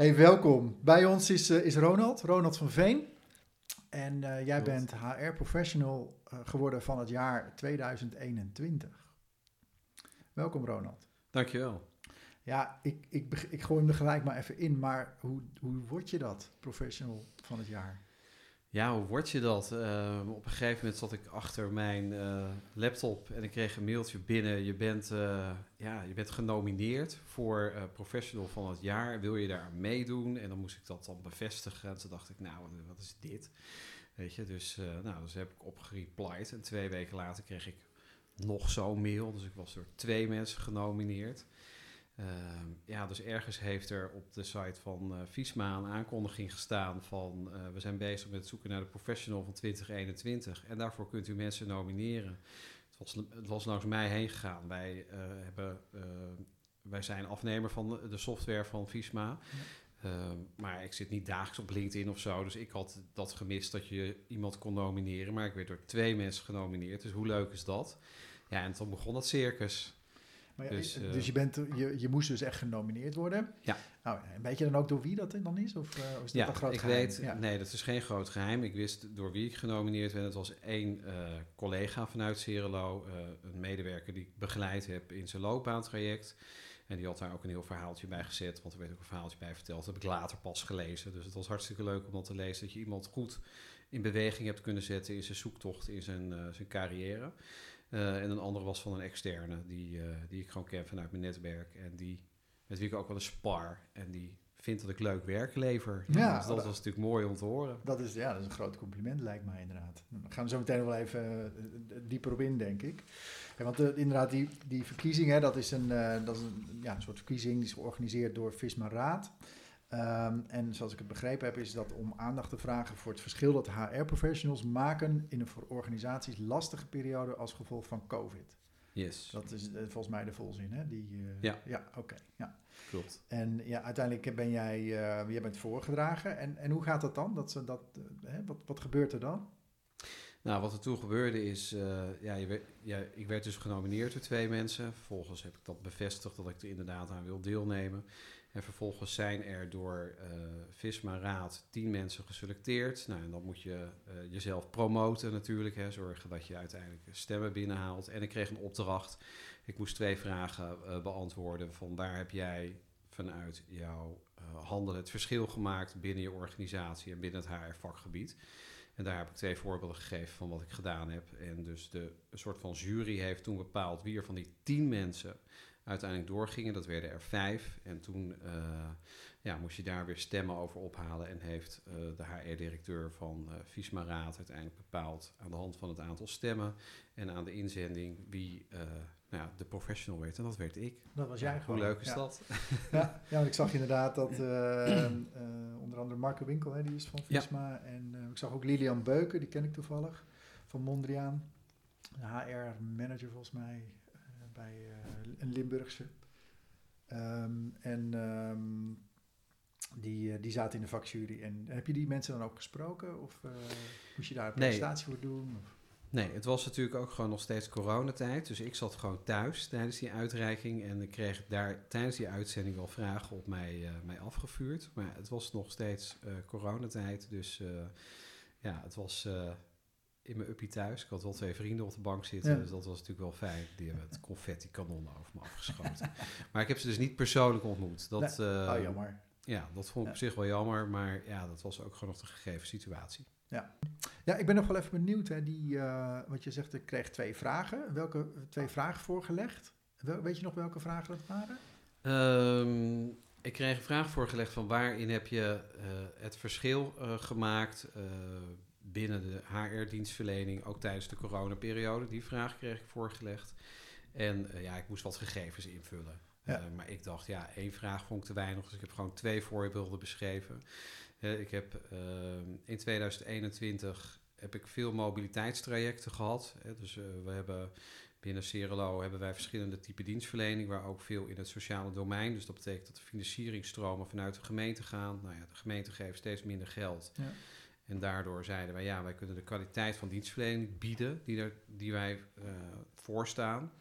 Hey, welkom. Bij ons is, uh, is Ronald, Ronald van Veen. En uh, jij bent HR-professional uh, geworden van het jaar 2021. Welkom, Ronald. Dankjewel. Ja, ik, ik, ik gooi hem er gelijk maar even in, maar hoe, hoe word je dat, professional van het jaar? Ja, hoe word je dat? Uh, op een gegeven moment zat ik achter mijn uh, laptop en ik kreeg een mailtje binnen. Je bent, uh, ja, je bent genomineerd voor Professional van het jaar. Wil je daar meedoen? En dan moest ik dat dan bevestigen. En toen dacht ik, nou, wat is dit? Weet je, dus, nou, dus heb ik opgereplied. En twee weken later kreeg ik nog zo'n mail. Dus ik was door twee mensen genomineerd. Uh, ja, dus ergens heeft er op de site van uh, Visma een aankondiging gestaan van uh, we zijn bezig met het zoeken naar de professional van 2021 en daarvoor kunt u mensen nomineren. Het was, het was langs mij heen gegaan. Wij, hebben, wij zijn afnemer van de, de software van Visma. Ja. maar ik zit niet dagelijks op LinkedIn of zo, dus ik had dat gemist dat je iemand kon nomineren. Maar ik werd door twee mensen genomineerd, dus hoe leuk is dat? Ja, en toen begon dat circus. Maar dus, uh, dus je, bent, je, je moest dus echt genomineerd worden. Ja. Nou, weet je dan ook door wie dat dan is? Of, uh, of is dat ja, een groot ik geheim? weet, ja. nee, dat is geen groot geheim. Ik wist door wie ik genomineerd werd. Het was één uh, collega vanuit Cerelo, een medewerker die ik begeleid heb in zijn loopbaantraject. En die had daar ook een heel verhaaltje bij gezet, want er werd ook een verhaaltje bij verteld. Dat heb ik later pas gelezen. Dus het was hartstikke leuk om dat te lezen, dat je iemand goed in beweging hebt kunnen zetten in zijn zoektocht, in zijn, zijn carrière. Uh, en een andere was van een externe, die, uh, die ik gewoon ken vanuit mijn netwerk. En die, met wie ik ook wel een spar. En die vindt dat ik leuk werk lever. Ja, ja dus dat, dat was natuurlijk mooi om te horen. Dat is, ja, dat is een groot compliment, lijkt mij inderdaad. Dan gaan we zo meteen wel even uh, dieper op in, denk ik. Ja, want inderdaad, die, die verkiezing, hè, dat is, een, dat is een, ja, een soort verkiezing die is georganiseerd door Visma Raad. Um, en zoals ik het begrepen heb, is dat om aandacht te vragen voor het verschil dat HR-professionals maken in een voor organisaties lastige periode als gevolg van COVID. Yes. Dat is uh, volgens mij de volzin, hè? Die, uh, ja. Ja, oké. Okay, ja. Klopt. En ja, uiteindelijk ben jij, uh, jij bent voorgedragen. En, en hoe gaat dat dan? Dat, ze dat, hè? Wat, wat gebeurt er dan? Nou, wat er toen gebeurde is, ja, je ja, ik werd dus genomineerd door twee mensen. Vervolgens heb ik dat bevestigd dat ik er inderdaad aan wil deelnemen. En vervolgens zijn er door uh, Visma Raad tien mensen geselecteerd. Nou, en dan moet je uh, jezelf promoten natuurlijk. Hè, zorgen dat je uiteindelijk stemmen binnenhaalt. En ik kreeg een opdracht. Ik moest twee vragen uh, beantwoorden. Van waar heb jij vanuit jouw handelen het verschil gemaakt binnen je organisatie en binnen het HR-vakgebied? En daar heb ik twee voorbeelden gegeven van wat ik gedaan heb. En dus de een soort van jury heeft toen bepaald wie er van die tien mensen uiteindelijk doorgingen. Dat werden er vijf. En toen uh, ja, moest je daar weer stemmen over ophalen. En heeft uh, de HR-directeur van uh, Visma Raad uiteindelijk bepaald aan de hand van het aantal stemmen en aan de inzending wie nou ja, de professional werd. En dat werd ik. Dat was jij gewoon. Hoe leuk is ja. dat? Ja, ja, want ik zag inderdaad dat onder andere Marco Winkel, hè, die is van Visma. En ik zag ook Lilian Beuken, die ken ik toevallig, van Mondriaan. HR-manager volgens mij bij uh, een Limburgse. Um, en um, die, uh, die zaten in de vakjury. En heb je die mensen dan ook gesproken? Of uh, moest je daar een presentatie nee. voor doen? Of? Nee, het was natuurlijk ook gewoon nog steeds coronatijd. Dus ik zat gewoon thuis tijdens die uitreiking. En ik kreeg daar tijdens die uitzending wel vragen op mij, uh, mij afgevuurd. Maar het was nog steeds uh, coronatijd. Dus uh, ja, het was in mijn uppie thuis. Ik had wel twee vrienden op de bank zitten, ja. dus dat was natuurlijk wel fijn. Die hebben het confetti-kanonnen over me afgeschoten. maar ik heb ze dus niet persoonlijk ontmoet. Dat, nee. uh, oh, jammer. Ja, dat vond ik ja. op zich wel jammer, maar ja, dat was ook gewoon nog de gegeven situatie. Ja, ja ik ben nog wel even benieuwd. Hè, die, uh, wat je zegt, ik kreeg twee vragen. Welke twee vragen voorgelegd? Wel, weet je nog welke vragen dat waren? Um, ik kreeg een vraag voorgelegd van waarin heb je uh, het verschil uh, gemaakt binnen de HR-dienstverlening, ook tijdens de coronaperiode. Die vraag kreeg ik voorgelegd. En uh, ja, ik moest wat gegevens invullen. Ja. Uh, maar ik dacht, ja, één vraag vond ik te weinig. Dus ik heb gewoon twee voorbeelden beschreven. Uh, ik heb in 2021 heb ik veel mobiliteitstrajecten gehad. dus we hebben binnen Cerelo hebben wij verschillende typen dienstverlening, waar ook veel in het sociale domein. Dus dat betekent dat de financieringstromen vanuit de gemeente gaan. Nou ja, de gemeente geeft steeds minder geld. Ja. En daardoor zeiden wij, ja, wij kunnen de kwaliteit van dienstverlening bieden die, die wij uh, voorstaan.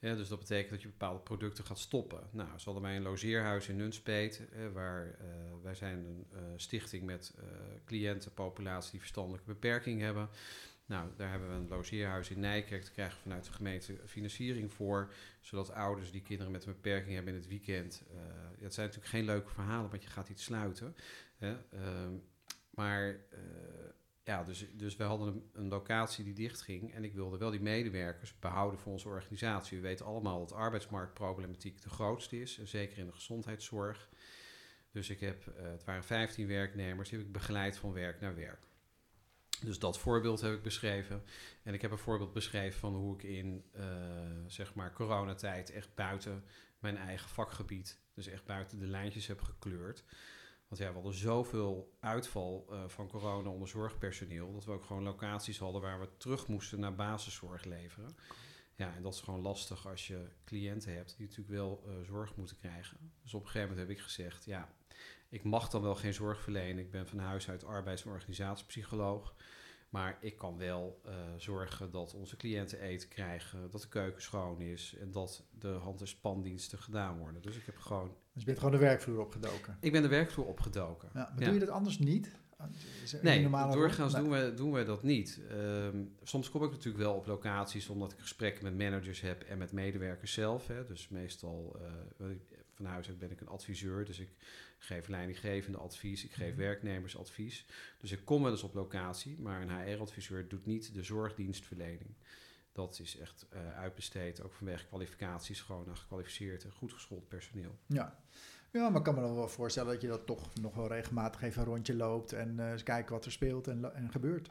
Dus dat betekent dat je bepaalde producten gaat stoppen. Nou, ze hadden mij een logeerhuis in Nunspeet, waar uh, wij zijn een uh, stichting met cliëntenpopulatie die verstandelijke beperking hebben. Nou, daar hebben we een logeerhuis in Nijkerk. Daar krijgen we vanuit de gemeente financiering voor. Zodat ouders die kinderen met een beperking hebben in het weekend. Uh, het zijn natuurlijk geen leuke verhalen, want je gaat iets sluiten. Hè? Uh, maar uh, ja, dus, dus we hadden een, locatie die dichtging. En ik wilde wel die medewerkers behouden voor onze organisatie. We weten allemaal dat arbeidsmarktproblematiek de grootste is. En zeker in de gezondheidszorg. Dus ik heb, het waren 15 werknemers, die heb ik begeleid van werk naar werk. Dus dat voorbeeld heb ik beschreven. En ik heb een voorbeeld beschreven van hoe ik in uh, zeg maar coronatijd echt buiten mijn eigen vakgebied, dus echt buiten de lijntjes heb gekleurd. Want ja, we hadden zoveel uitval uh, van corona onder zorgpersoneel, dat we ook gewoon locaties hadden waar we terug moesten naar basiszorg leveren. Ja, en dat is gewoon lastig als je cliënten hebt die natuurlijk wel uh, zorg moeten krijgen. Dus op een gegeven moment heb ik gezegd, ja, ik mag dan wel geen zorg verlenen. Ik ben van huis uit arbeids- en organisatiepsycholoog. Maar ik kan wel uh, zorgen dat onze cliënten eten krijgen, dat de keuken schoon is en dat de hand- en spandiensten gedaan worden. Dus ik heb gewoon. Dus je bent gewoon de werkvloer opgedoken? Ik ben de werkvloer opgedoken. Ja, maar ja. doe je dat anders niet? Nee, doorgaans doen, we, doen we dat niet. Um, soms kom ik natuurlijk wel op locaties omdat ik gesprekken met managers heb en met medewerkers zelf. Hè. Dus meestal, uh, van huis uit ben ik een adviseur, dus ik geef leidinggevende advies, ik geef mm-hmm. werknemers advies. Dus ik kom wel eens op locatie, maar een HR-adviseur doet niet de zorgdienstverlening. Dat is echt uh, uitbesteed, ook vanwege kwalificaties, gewoon aan gekwalificeerd en goed geschoold personeel. Ja. Ja, maar ik kan me dan wel voorstellen dat je dat toch nog wel regelmatig even een rondje loopt en uh, eens kijken wat er speelt en, en gebeurt.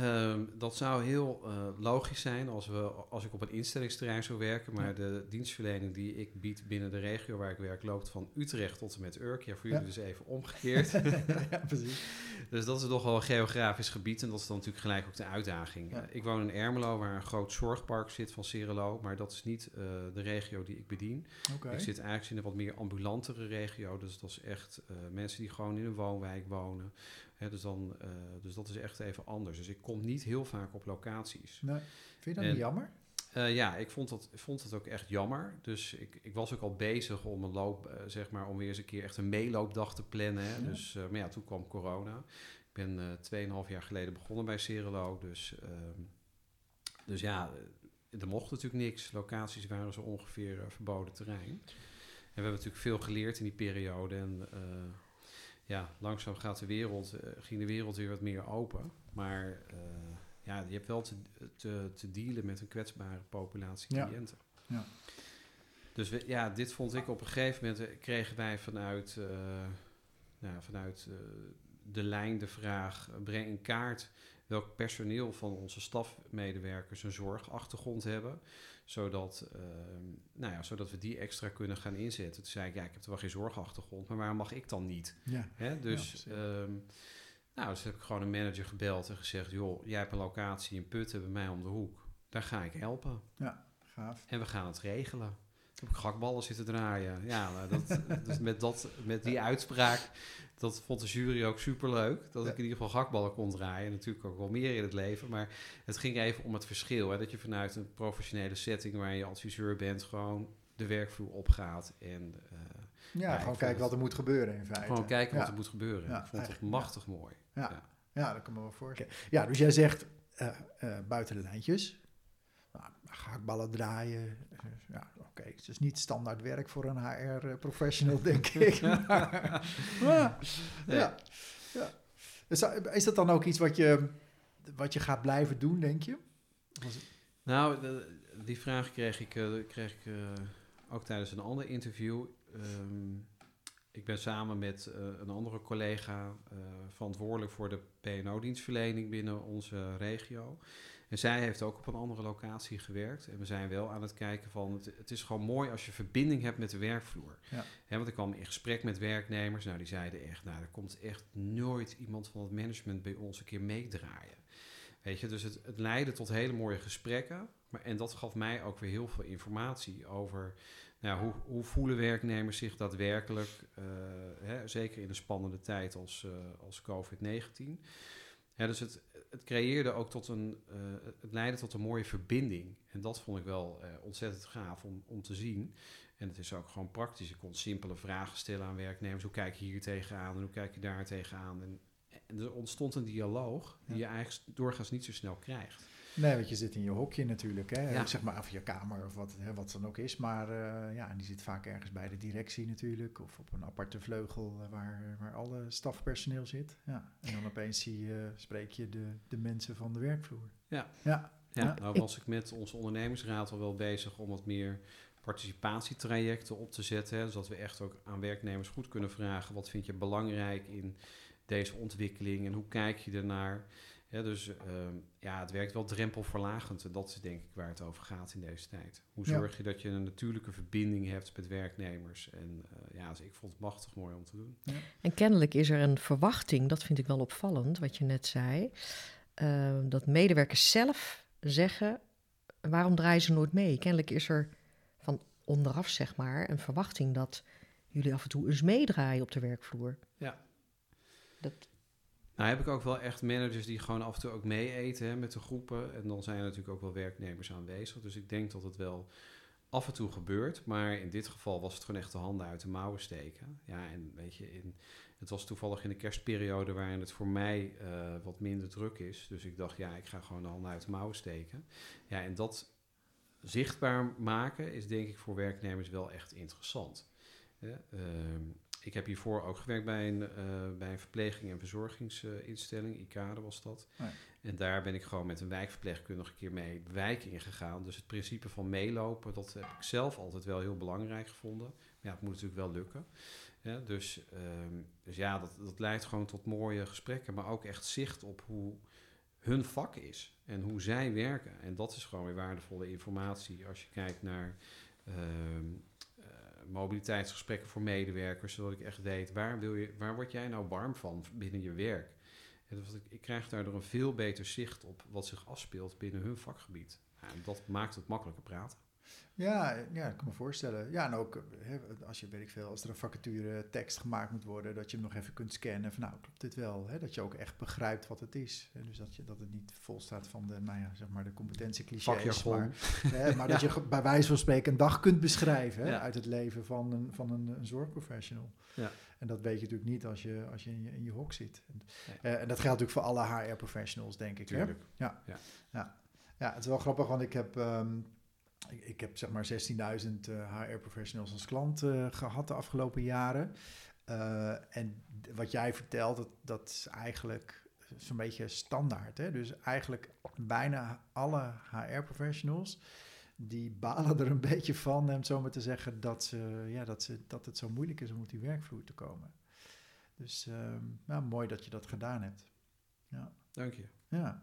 Um, dat zou heel uh, logisch zijn als, we, als ik op een instellingsterrein zou werken. Maar ja. de dienstverlening die ik bied binnen de regio waar ik werk loopt van Utrecht tot en met Urk. Ja, voor jullie ja. dus even omgekeerd. ja, precies. dus dat is toch wel een geografisch gebied en dat is dan natuurlijk gelijk ook de uitdaging. Ja. Uh, ik woon in Ermelo waar een groot zorgpark zit van Cerelo. Maar dat is niet uh, de regio die ik bedien. Okay. Ik zit eigenlijk in een wat meer ambulantere regio. Dus dat is echt mensen die gewoon in een woonwijk wonen. Dus, dan, uh, dus dat is echt even anders. Dus ik kom niet heel vaak op locaties. Nee. Vind je dat en, niet jammer? Uh, ja, ik vond dat, vond dat ook echt jammer. Dus ik, ik was ook al bezig om een loop, uh, zeg maar, om weer eens een keer echt een meeloopdag te plannen. Hè. Ja. Dus, maar ja, toen kwam corona. Ik ben 2,5 jaar geleden begonnen bij Cerelo. Dus, ehm, dus ja, er mocht natuurlijk niks. Locaties waren zo ongeveer verboden terrein. En we hebben natuurlijk veel geleerd in die periode. En ja, langzaam gaat de wereld, uh, ging de wereld weer wat meer open. Maar uh, ja, je hebt wel te, te, te, dealen met een kwetsbare populatie cliënten. Ja. ja. Dus we, ja, dit vond ik op een gegeven moment, kregen wij vanuit, uh, nou, vanuit de lijn de vraag, breng in kaart welk personeel van onze stafmedewerkers een zorgachtergrond hebben zodat, uh, nou ja, zodat we die extra kunnen gaan inzetten. Toen zei ik, ja, ik heb er wel geen zorgachtergrond, maar waarom mag ik dan niet? Ja. Hè? Dus, ja, um, nou, dus heb ik gewoon een manager gebeld en gezegd, joh, jij hebt een locatie in Putten bij mij om de hoek. Daar ga ik helpen. Ja, gaaf. En we gaan het regelen. Heb ik gakballen zitten draaien. Ja, nou, dat, dus met, dat, met die uitspraak dat vond de jury ook super leuk. Dat ja. ik in ieder geval gakballen kon draaien. Natuurlijk ook wel meer in het leven. Maar het ging even om het verschil. Hè? Dat je vanuit een professionele setting waar je adviseur bent, gewoon de werkvloer opgaat. En, uh, ja, ja, gewoon kijken wat er moet gebeuren in feite. Gewoon kijken ja. wat er moet gebeuren. ik vond het machtig mooi. Ja. Ja. dat kan me wel voorstellen. Ja, dus jij zegt uh, uh, buiten de lijntjes. Nou, gehaktballen draaien. Ja, oké. Okay. Het is niet standaard werk voor een HR-professional, denk ik. maar, ja. ja. Is, dat, is dat dan ook iets wat je, wat je gaat blijven doen, denk je? Nou, de, die vraag kreeg ik, uh, kreeg ik uh, ook tijdens een ander interview. Um, ik ben samen met uh, een andere collega verantwoordelijk voor de PNO-dienstverlening binnen onze regio. En zij heeft ook op een andere locatie gewerkt. En we zijn wel aan het kijken van, het, het is gewoon mooi als je verbinding hebt met de werkvloer. Ja. He, want ik kwam in gesprek met werknemers, nou die zeiden echt, nou er komt echt nooit iemand van het management bij ons een keer meedraaien. Weet je, dus het, het leidde tot hele mooie gesprekken. Maar, en dat gaf mij ook weer heel veel informatie over nou, hoe, hoe voelen werknemers zich daadwerkelijk, uh, hè, zeker in een spannende tijd als, uh, als COVID-19. Ja, dus het, het creëerde ook tot een, uh, het leidde tot een mooie verbinding. En dat vond ik wel uh, ontzettend gaaf om, om te zien. En het is ook gewoon praktisch. Ik kon simpele vragen stellen aan werknemers. Hoe kijk je hier tegenaan en hoe kijk je daar tegenaan? En, en er ontstond een dialoog die je eigenlijk doorgaans niet zo snel krijgt. Nee, want je zit in je hokje natuurlijk, hè? Ja. zeg maar, of je kamer of wat, hè, wat dan ook is. Maar uh, ja, die zit vaak ergens bij de directie natuurlijk, of op een aparte vleugel uh, waar, waar alle stafpersoneel zit. Ja. En dan opeens zie je, spreek je de, de mensen van de werkvloer. Ja. Ja. Ja, nou was ik met onze ondernemersraad al wel bezig om wat meer participatietrajecten op te zetten. Hè, zodat we echt ook aan werknemers goed kunnen vragen: wat vind je belangrijk in deze ontwikkeling en hoe kijk je ernaar? Ja, dus ehm, ja, het werkt wel drempelverlagend. En dat is denk ik waar het over gaat in deze tijd. Hoe zorg je dat je een natuurlijke verbinding hebt met werknemers? En uh, ja, dus ik vond het machtig mooi om te doen. Ja. En kennelijk is er een verwachting, dat vind ik wel opvallend, wat je net zei. Uh, dat medewerkers zelf zeggen, waarom draaien ze nooit mee? Kennelijk is er van onderaf, zeg maar, een verwachting dat jullie af en toe eens meedraaien op de werkvloer. Ja. Dat, nou heb ik ook wel echt managers die gewoon af en toe ook mee eten met de groepen. En dan zijn natuurlijk ook wel werknemers aanwezig. Dus ik denk dat het wel af en toe gebeurt. Maar in dit geval was het gewoon echt de handen uit de mouwen steken. Ja, en weet je, in, het was toevallig in de kerstperiode waarin het voor mij uh, wat minder druk is. Dus ik dacht, ja, ik ga gewoon de handen uit de mouwen steken. Ja, en dat zichtbaar maken is denk ik voor werknemers wel echt interessant. Uh, ik heb hiervoor ook gewerkt bij een, uh, bij een verpleging- en verzorgingsinstelling, ICADE was dat. Oh. En daar ben ik gewoon met een wijkverpleegkundige een keer mee de wijk ingegaan. Dus het principe van meelopen, dat heb ik zelf altijd wel heel belangrijk gevonden. Maar ja, het moet natuurlijk wel lukken. Ja, dus, um, dus ja, dat, dat leidt gewoon tot mooie gesprekken, maar ook echt zicht op hoe hun vak is en hoe zij werken. En dat is gewoon weer waardevolle informatie als je kijkt naar um, mobiliteitsgesprekken voor medewerkers, zodat ik echt weet waar, wil je, waar word jij nou warm van binnen je werk. En ik, ik krijg daardoor een veel beter zicht op wat zich afspeelt binnen hun vakgebied. en dat maakt het makkelijker praten. Ja, ja, ik kan me voorstellen. Ja, en ook hè, als je, weet ik veel, als er een vacature tekst gemaakt moet worden, dat je hem nog even kunt scannen van nou, klopt dit wel? Hè? Dat je ook echt begrijpt wat het is. Hè? Dus dat, je, dat het niet vol staat van de, nou ja, zeg maar de competentieclichés. Maar, hè, maar dat je bij wijze van spreken een dag kunt beschrijven hè, uit het leven van een, van een, een zorgprofessional. Ja. En dat weet je natuurlijk niet als je, als je in je, in je hok zit. En, uh, en dat geldt natuurlijk voor alle HR-professionals, denk ik. Tuurlijk. Hè? Ja. Ja. Ja. ja, het is wel grappig, want ik heb... Um, ik, ik heb zeg maar 16.000 uh, HR-professionals als klant uh, gehad de afgelopen jaren. Uh, en wat jij vertelt, dat, dat is eigenlijk zo'n beetje standaard. Hè? Dus eigenlijk bijna alle HR-professionals die balen er een beetje van, om zo maar te zeggen, dat, ze, ja, dat, ze, dat het zo moeilijk is om op die werkvloer te komen. Dus um, nou, mooi dat je dat gedaan hebt. Ja. Dank je. Ja.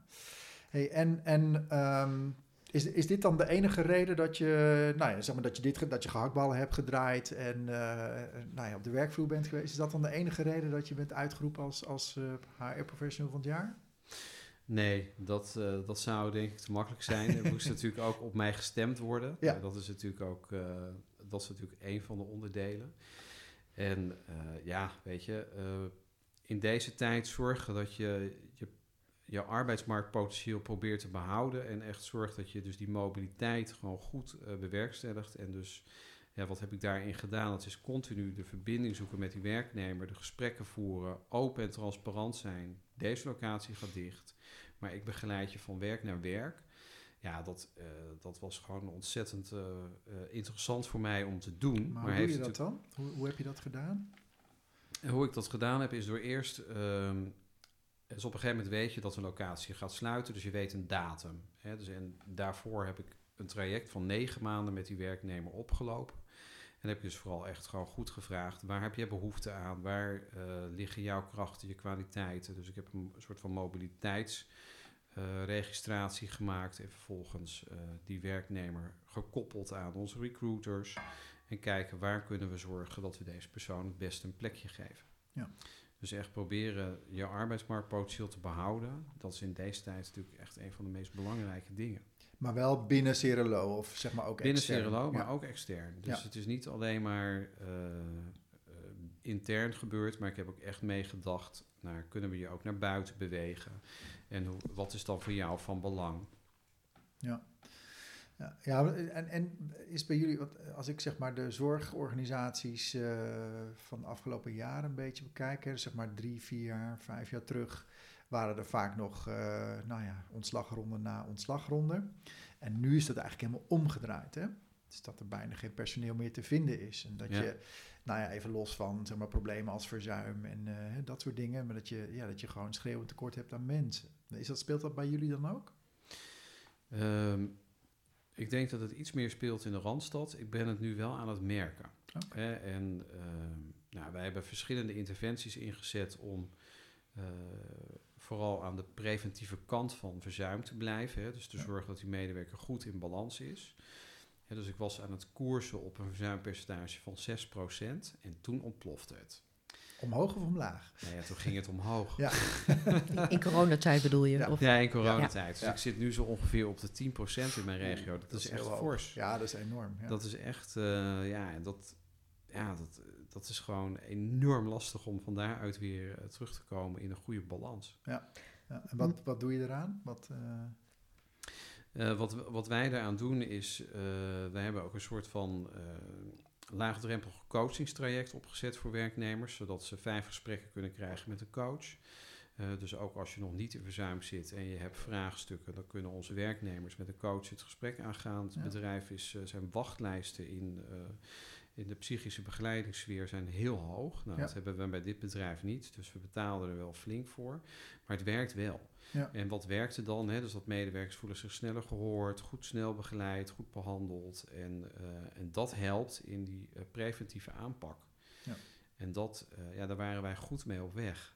Hey, en en um, is, is dit dan de enige reden dat je, nou ja, zeg maar dat je, dit, dat je gehaktballen hebt gedraaid en uh, nou ja, op de werkvloer bent geweest? Is dat dan de enige reden dat je bent uitgeroepen als, als uh, HR-professional van het jaar? Nee, dat, uh, dat zou denk ik te makkelijk zijn. Er moest natuurlijk ook op mij gestemd worden. Ja. dat is natuurlijk ook dat is natuurlijk een van de onderdelen. En ja, weet je, in deze tijd zorgen dat je je je arbeidsmarktpotentieel probeert te behouden en echt zorgt dat je dus die mobiliteit gewoon goed uh, bewerkstelligt. En dus, ja, wat heb ik daarin gedaan? Dat is continu de verbinding zoeken met die werknemer, de gesprekken voeren, open en transparant zijn. Deze locatie gaat dicht, maar ik begeleid je van werk naar werk. Ja, dat, uh, dat was gewoon ontzettend uh, interessant voor mij om te doen. Maar, maar hoe doe je dat dan? Hoe, hoe, heb je dat gedaan? En hoe ik dat gedaan heb, is door eerst ehm, dus op een gegeven moment weet je dat een locatie gaat sluiten, dus je weet een datum. Hè? Dus en daarvoor heb ik een traject van negen maanden met die werknemer opgelopen. En heb ik dus vooral echt gewoon goed gevraagd, waar heb je behoefte aan? Waar uh, liggen jouw krachten, je kwaliteiten? Dus ik heb een soort van mobiliteitsregistratie uh, gemaakt en vervolgens uh, die werknemer gekoppeld aan onze recruiters. En kijken waar kunnen we zorgen dat we deze persoon het beste een plekje geven. Ja. Dus echt proberen je arbeidsmarktpotentieel te behouden. Dat is in deze tijd natuurlijk echt een van de meest belangrijke dingen. Maar wel binnen Cerelo of zeg maar ook binnen extern. Binnen Cerelo, maar ook extern. Dus het is niet alleen maar uh, intern gebeurd, maar ik heb ook echt meegedacht naar kunnen we je ook naar buiten bewegen en hoe, wat is dan voor jou van belang? Ja. Ja, ja en, en is bij jullie, wat, als ik zeg maar de zorgorganisaties uh, van de afgelopen jaren een beetje bekijk, hè, zeg maar drie, vier jaar, vijf jaar terug, waren er vaak nog, uh, nou ja, ontslagronde na ontslagronde. En nu is dat eigenlijk helemaal omgedraaid, hè? Dus dat er bijna geen personeel meer te vinden is. En dat je, nou ja, even los van zeg maar, problemen als verzuim en uh, dat soort dingen, maar dat je, ja, dat je gewoon schreeuwend tekort hebt aan mensen. Is dat, speelt dat bij jullie dan ook? Um, ik denk dat het iets meer speelt in de Randstad. Ik ben het nu wel aan het merken. Okay. en uh, nou, wij hebben verschillende interventies ingezet om uh, vooral aan de preventieve kant van verzuim te blijven. Hè, dus te ja. zorgen dat die medewerker goed in balans is. Ja, dus ik was aan het koersen op een verzuimpercentage van 6% en toen ontplofte het. Omhoog of omlaag? Nou ja, toen ging het omhoog. Ja. in coronatijd bedoel je? Ja, of? ja in coronatijd. Dus ik zit nu zo ongeveer op de 10% in mijn regio. Dat, dat is, is echt fors. Ja, dat is enorm. Dat is echt, uh, ja, en dat, ja dat, dat is gewoon enorm lastig om van daaruit weer uh, terug te komen in een goede balans. Ja, ja. en wat, wat doe je eraan? Wat... Uh... Uh, wat, wat wij daaraan doen is, uh, wij hebben ook een soort van uh, laagdrempelig coachingstraject opgezet voor werknemers, zodat ze vijf gesprekken kunnen krijgen met een coach. dus ook als je nog niet in verzuim zit en je hebt vraagstukken, dan kunnen onze werknemers met een coach het gesprek aangaan. Het ja. bedrijf is, zijn wachtlijsten in, in de psychische begeleidingssfeer zijn heel hoog. Nou, ja. dat hebben we bij dit bedrijf niet, dus we betaalden er wel flink voor. Maar het werkt wel. Ja. En wat werkte dan? Hè? Dus dat medewerkers voelen zich sneller gehoord, goed snel begeleid, goed behandeld. En, uh, en dat helpt in die uh, preventieve aanpak. Ja. En dat, uh, ja, daar waren wij goed mee op weg.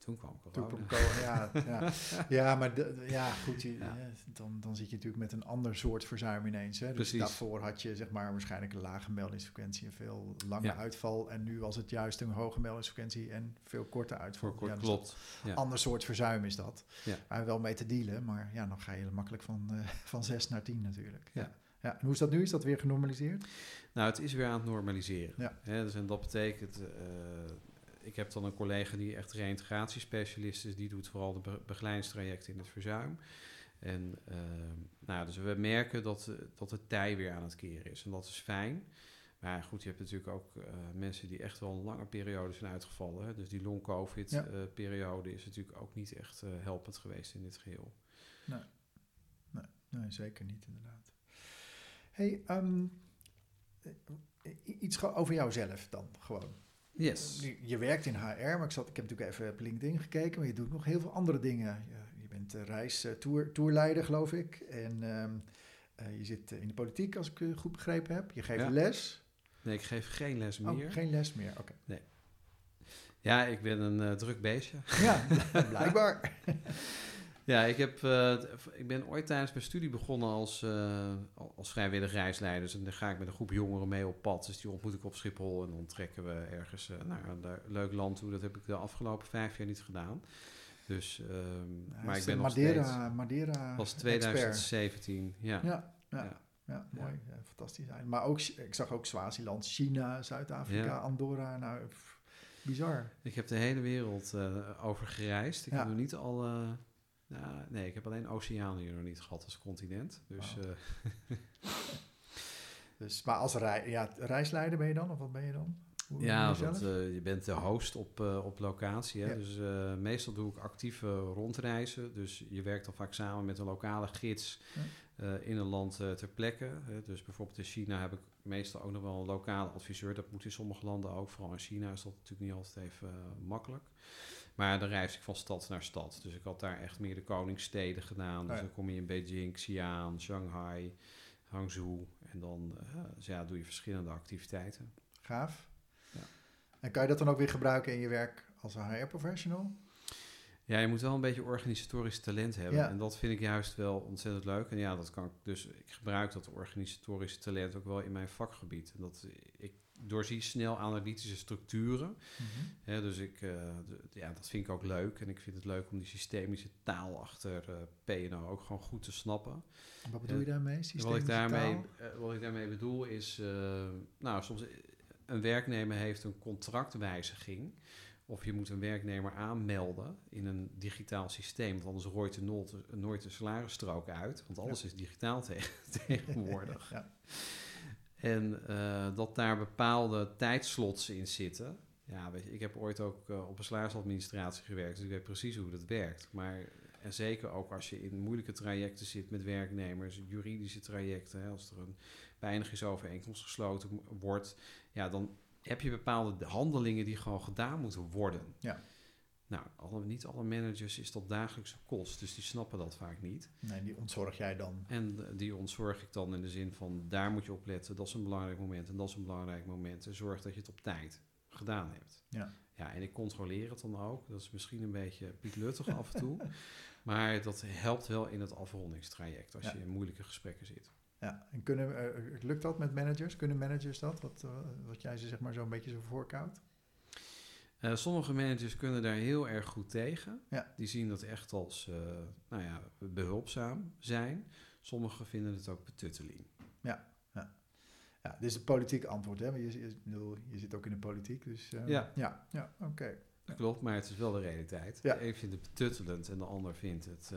En toen kwam corona. Toen kwam, ja, ja. ja, maar de, ja, goed, je, ja. Dan, dan zit je natuurlijk met een ander soort verzuim ineens. Hè? Dus Precies. daarvoor had je zeg maar waarschijnlijk een lage meldingsfrequentie en veel lange uitval. En nu was het juist een hoge meldingsfrequentie en veel korte uitval. Kort, dus klopt. Ja. Ander soort verzuim is dat. Ja. Waar wel mee te dealen, maar ja, dan ga je makkelijk van, uh, van 6 naar 10 natuurlijk. Ja. Ja, en hoe is dat nu? Is dat weer genormaliseerd? Nou, het is weer aan het normaliseren. Ja. Dus en dat betekent, uh, ik heb dan een collega die echt reïntegratiespecialist is. Die doet vooral de be begeleidingstrajecten in het verzuim. En uh, nou, dus we merken dat, dat het tij weer aan het keren is. En dat is fijn. Maar goed, je hebt natuurlijk ook uh, mensen die echt wel een lange periode zijn uitgevallen. Hè? Dus die long-covid-periode ja. uh, is natuurlijk ook niet echt helpend geweest in dit geheel. Nee, nee, nee zeker niet inderdaad. hey, um, iets over jouzelf dan gewoon. Yes. Je, je werkt in HR, maar ik, zat, ik heb natuurlijk even op LinkedIn gekeken, maar je doet nog heel veel andere dingen. Je, je bent reis tour, tourleider, geloof ik. En um, je zit in de politiek, als ik het goed begrepen heb. Je geeft ja. les. Nee, ik geef geen les meer. Oh, geen les meer, oké. Okay. Nee. Ja, ik ben een uh, druk beestje. Ja, blijkbaar. Ja, ik, heb, uh, ik ben ooit tijdens mijn studie begonnen als, uh, als vrijwillig reisleider. Dus en dan ga ik met een groep jongeren mee op pad. Dus die ontmoet ik op Schiphol en dan trekken we ergens naar een leuk land toe. Dat heb ik de afgelopen vijf jaar niet gedaan. Dus, ja, maar ik ben Madeira, nog steeds... Madeira was 2017, ja. ja. ja. ja. Ja, mooi. Ja. Ja, fantastisch. Maar ook, ik zag ook Swaziland, China, Zuid-Afrika, ja. Andorra. Nou, pff, bizar. Ik heb de hele wereld uh, over gereisd. Ik heb nog niet al... Nou, nee, ik heb alleen Oceanië nog niet gehad als continent. Dus, wow. uh, dus maar als rei, ja, reisleider ben je dan? Of wat ben je dan? Hoe ja, je, dat, uh, je bent de host op, uh, op locatie. Hè? Ja. Dus meestal doe ik actieve rondreizen. Dus je werkt dan vaak samen met een lokale gids ja. in een land ter plekke. dus bijvoorbeeld in China heb ik meestal ook nog wel een lokale adviseur. Dat moet in sommige landen ook. Vooral in China is dat natuurlijk niet altijd even makkelijk. Maar dan reis ik van stad naar stad. Dus ik had daar echt meer de koningssteden gedaan. Dus ja. dan kom je in Beijing, Xi'an, Shanghai, Hangzhou. En dan dus ja, doe je verschillende activiteiten. Gaaf. Ja. En kan je dat dan ook weer gebruiken in je werk als een HR-professional? Ja, je moet wel een beetje organisatorisch talent hebben. Ja. En dat vind ik juist wel ontzettend leuk. En ja, dat kan ik dus. Ik gebruik dat organisatorische talent ook wel in mijn vakgebied. En dat ik doorzie snel analytische structuren. Ja, dus ik, uh, de, ja, dat vind ik ook leuk. En ik vind het leuk om die systemische taal achter uh, P&O ook gewoon goed te snappen. Wat bedoel je daarmee? Wat ik daarmee, uh, wat ik daarmee bedoel is, nou, soms een werknemer heeft een contractwijziging. Of je moet een werknemer aanmelden in een digitaal systeem. Want anders rooit er nooit, nooit een salarisstrook uit. Want alles is digitaal tegenwoordig. ja. En uh, dat daar bepaalde tijdslots in zitten. Ja, weet ik heb ooit ook uh, op een salarisadministratie gewerkt, dus ik weet precies hoe dat werkt. Maar en zeker ook als je in moeilijke trajecten zit met werknemers, juridische trajecten, hè, als er een beëindigingsovereenkomst gesloten wordt, ja, dan heb je bepaalde handelingen die gewoon gedaan moeten worden. Ja. Nou, alle, niet alle managers is dat dagelijkse kost, dus die snappen dat vaak niet. Nee, die ontzorg jij dan. En die ontzorg ik dan in de zin van, daar moet je op letten, dat is een belangrijk moment en dat is een belangrijk moment. En zorg dat je het op tijd gedaan hebt. Ja. Ja, en ik controleer het dan ook. Dat is misschien een beetje pietluttig af en toe. Maar dat helpt wel in het afrondingstraject als je in moeilijke gesprekken zit. Ja, en kunnen, uh, lukt dat met managers? Kunnen managers dat? Wat, uh, wat jij ze zeg maar zo'n beetje zo voorkoudt? Uh, sommige managers kunnen daar heel erg goed tegen. Ja. Die zien dat echt als nou ja, behulpzaam zijn. Sommigen vinden het ook betutteling. Ja, ja. ja dit is het politiek antwoord. Hè? Je, je, je, zit ook in de politiek, dus ja, ja, ja oké. Klopt, maar het is wel de realiteit. Ja. De een vindt het betuttelend en de ander vindt het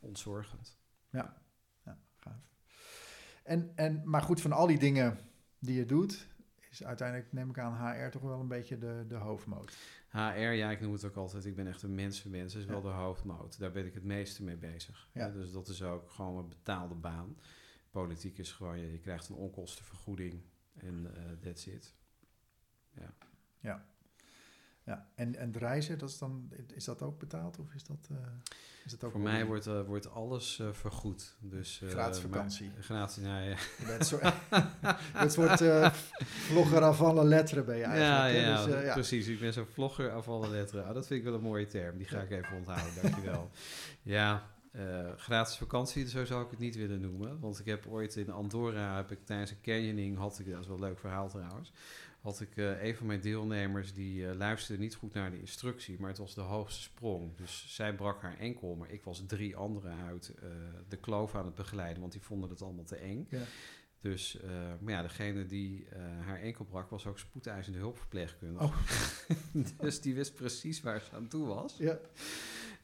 ontzorgend. Ja, ja gaaf. En, en, maar goed, van al die dingen die je doet, is uiteindelijk, neem ik aan, HR toch wel een beetje de, de hoofdmoot. HR, ja, ik noem het ook altijd, ik ben echt een mensenmens, is wel de hoofdmoot. Daar ben ik het meeste mee bezig. Ja. dus dat is ook gewoon een betaalde baan. Politiek is gewoon, je, je krijgt een onkostenvergoeding en uh, that's it. Ja. Ja. Ja, en, en reizen, dat is, dan, is dat ook betaald of is dat, uh, is dat ook... Voor mij wordt, uh, wordt alles uh, vergoed. Dus, gratis vakantie. Maar, gratis, nou ja. Het vlogger af alle letteren ben je eigenlijk. Ja, ja, dus, ja, precies. Ik ben zo'n vlogger af alle letteren. Oh, dat vind ik wel een mooie term. Die ga ik even onthouden, dankjewel. ja, gratis vakantie, zo zou ik het niet willen noemen. Want ik heb ooit in Andorra, heb ik tijdens een canyoning, had ik, dat is wel een leuk verhaal trouwens had ik uh, een van mijn deelnemers die uh, luisterde niet goed naar de instructie, maar het was de hoogste sprong. Dus zij brak haar enkel, maar ik was drie anderen uit uh, de kloof aan het begeleiden, want die vonden het allemaal te eng. Ja. Dus, maar ja, degene die haar enkel brak was ook spoedeisende hulpverpleegkundige. Oh. dus die wist precies waar ze aan toe was. Ja.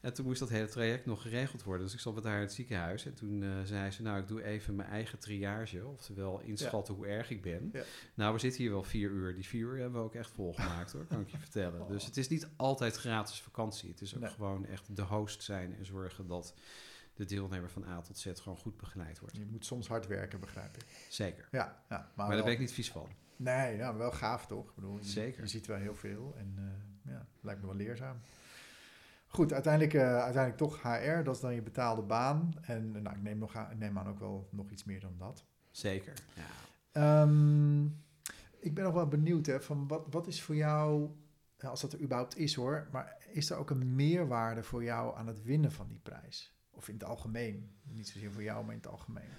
En toen moest dat hele traject nog geregeld worden. Dus ik zat met haar in het ziekenhuis. En toen uh, zei ze, nou, ik doe even mijn eigen triage. Oftewel inschatten ja. hoe erg ik ben. Ja. Nou, we zitten hier wel vier uur. Die vier uur hebben we ook echt volgemaakt, hoor. Kan ik je vertellen. Oh. Dus het is niet altijd gratis vakantie. Het is ook Nee. gewoon echt de host zijn en zorgen dat de deelnemer van A tot Z gewoon goed begeleid wordt. Je moet soms hard werken, begrijp ik. Zeker. Ja, ja maar, Maar wel, daar ben ik niet vies van. Nee, ja, wel gaaf toch? Ik bedoel, je, Zeker. Je ziet wel heel veel en uh, ja, lijkt me wel leerzaam. Goed, uiteindelijk, uh, uiteindelijk toch HR, dat is dan je betaalde baan. En nou, ik, neem nog, ik neem aan ook wel nog iets meer dan dat. Zeker. Ja. Um, ik ben nog wel benieuwd, hè, van wat, wat is voor jou, als dat er überhaupt is hoor, maar is er ook een meerwaarde voor jou aan het winnen van die prijs? Of in het algemeen? Niet zozeer voor jou, maar in het algemeen.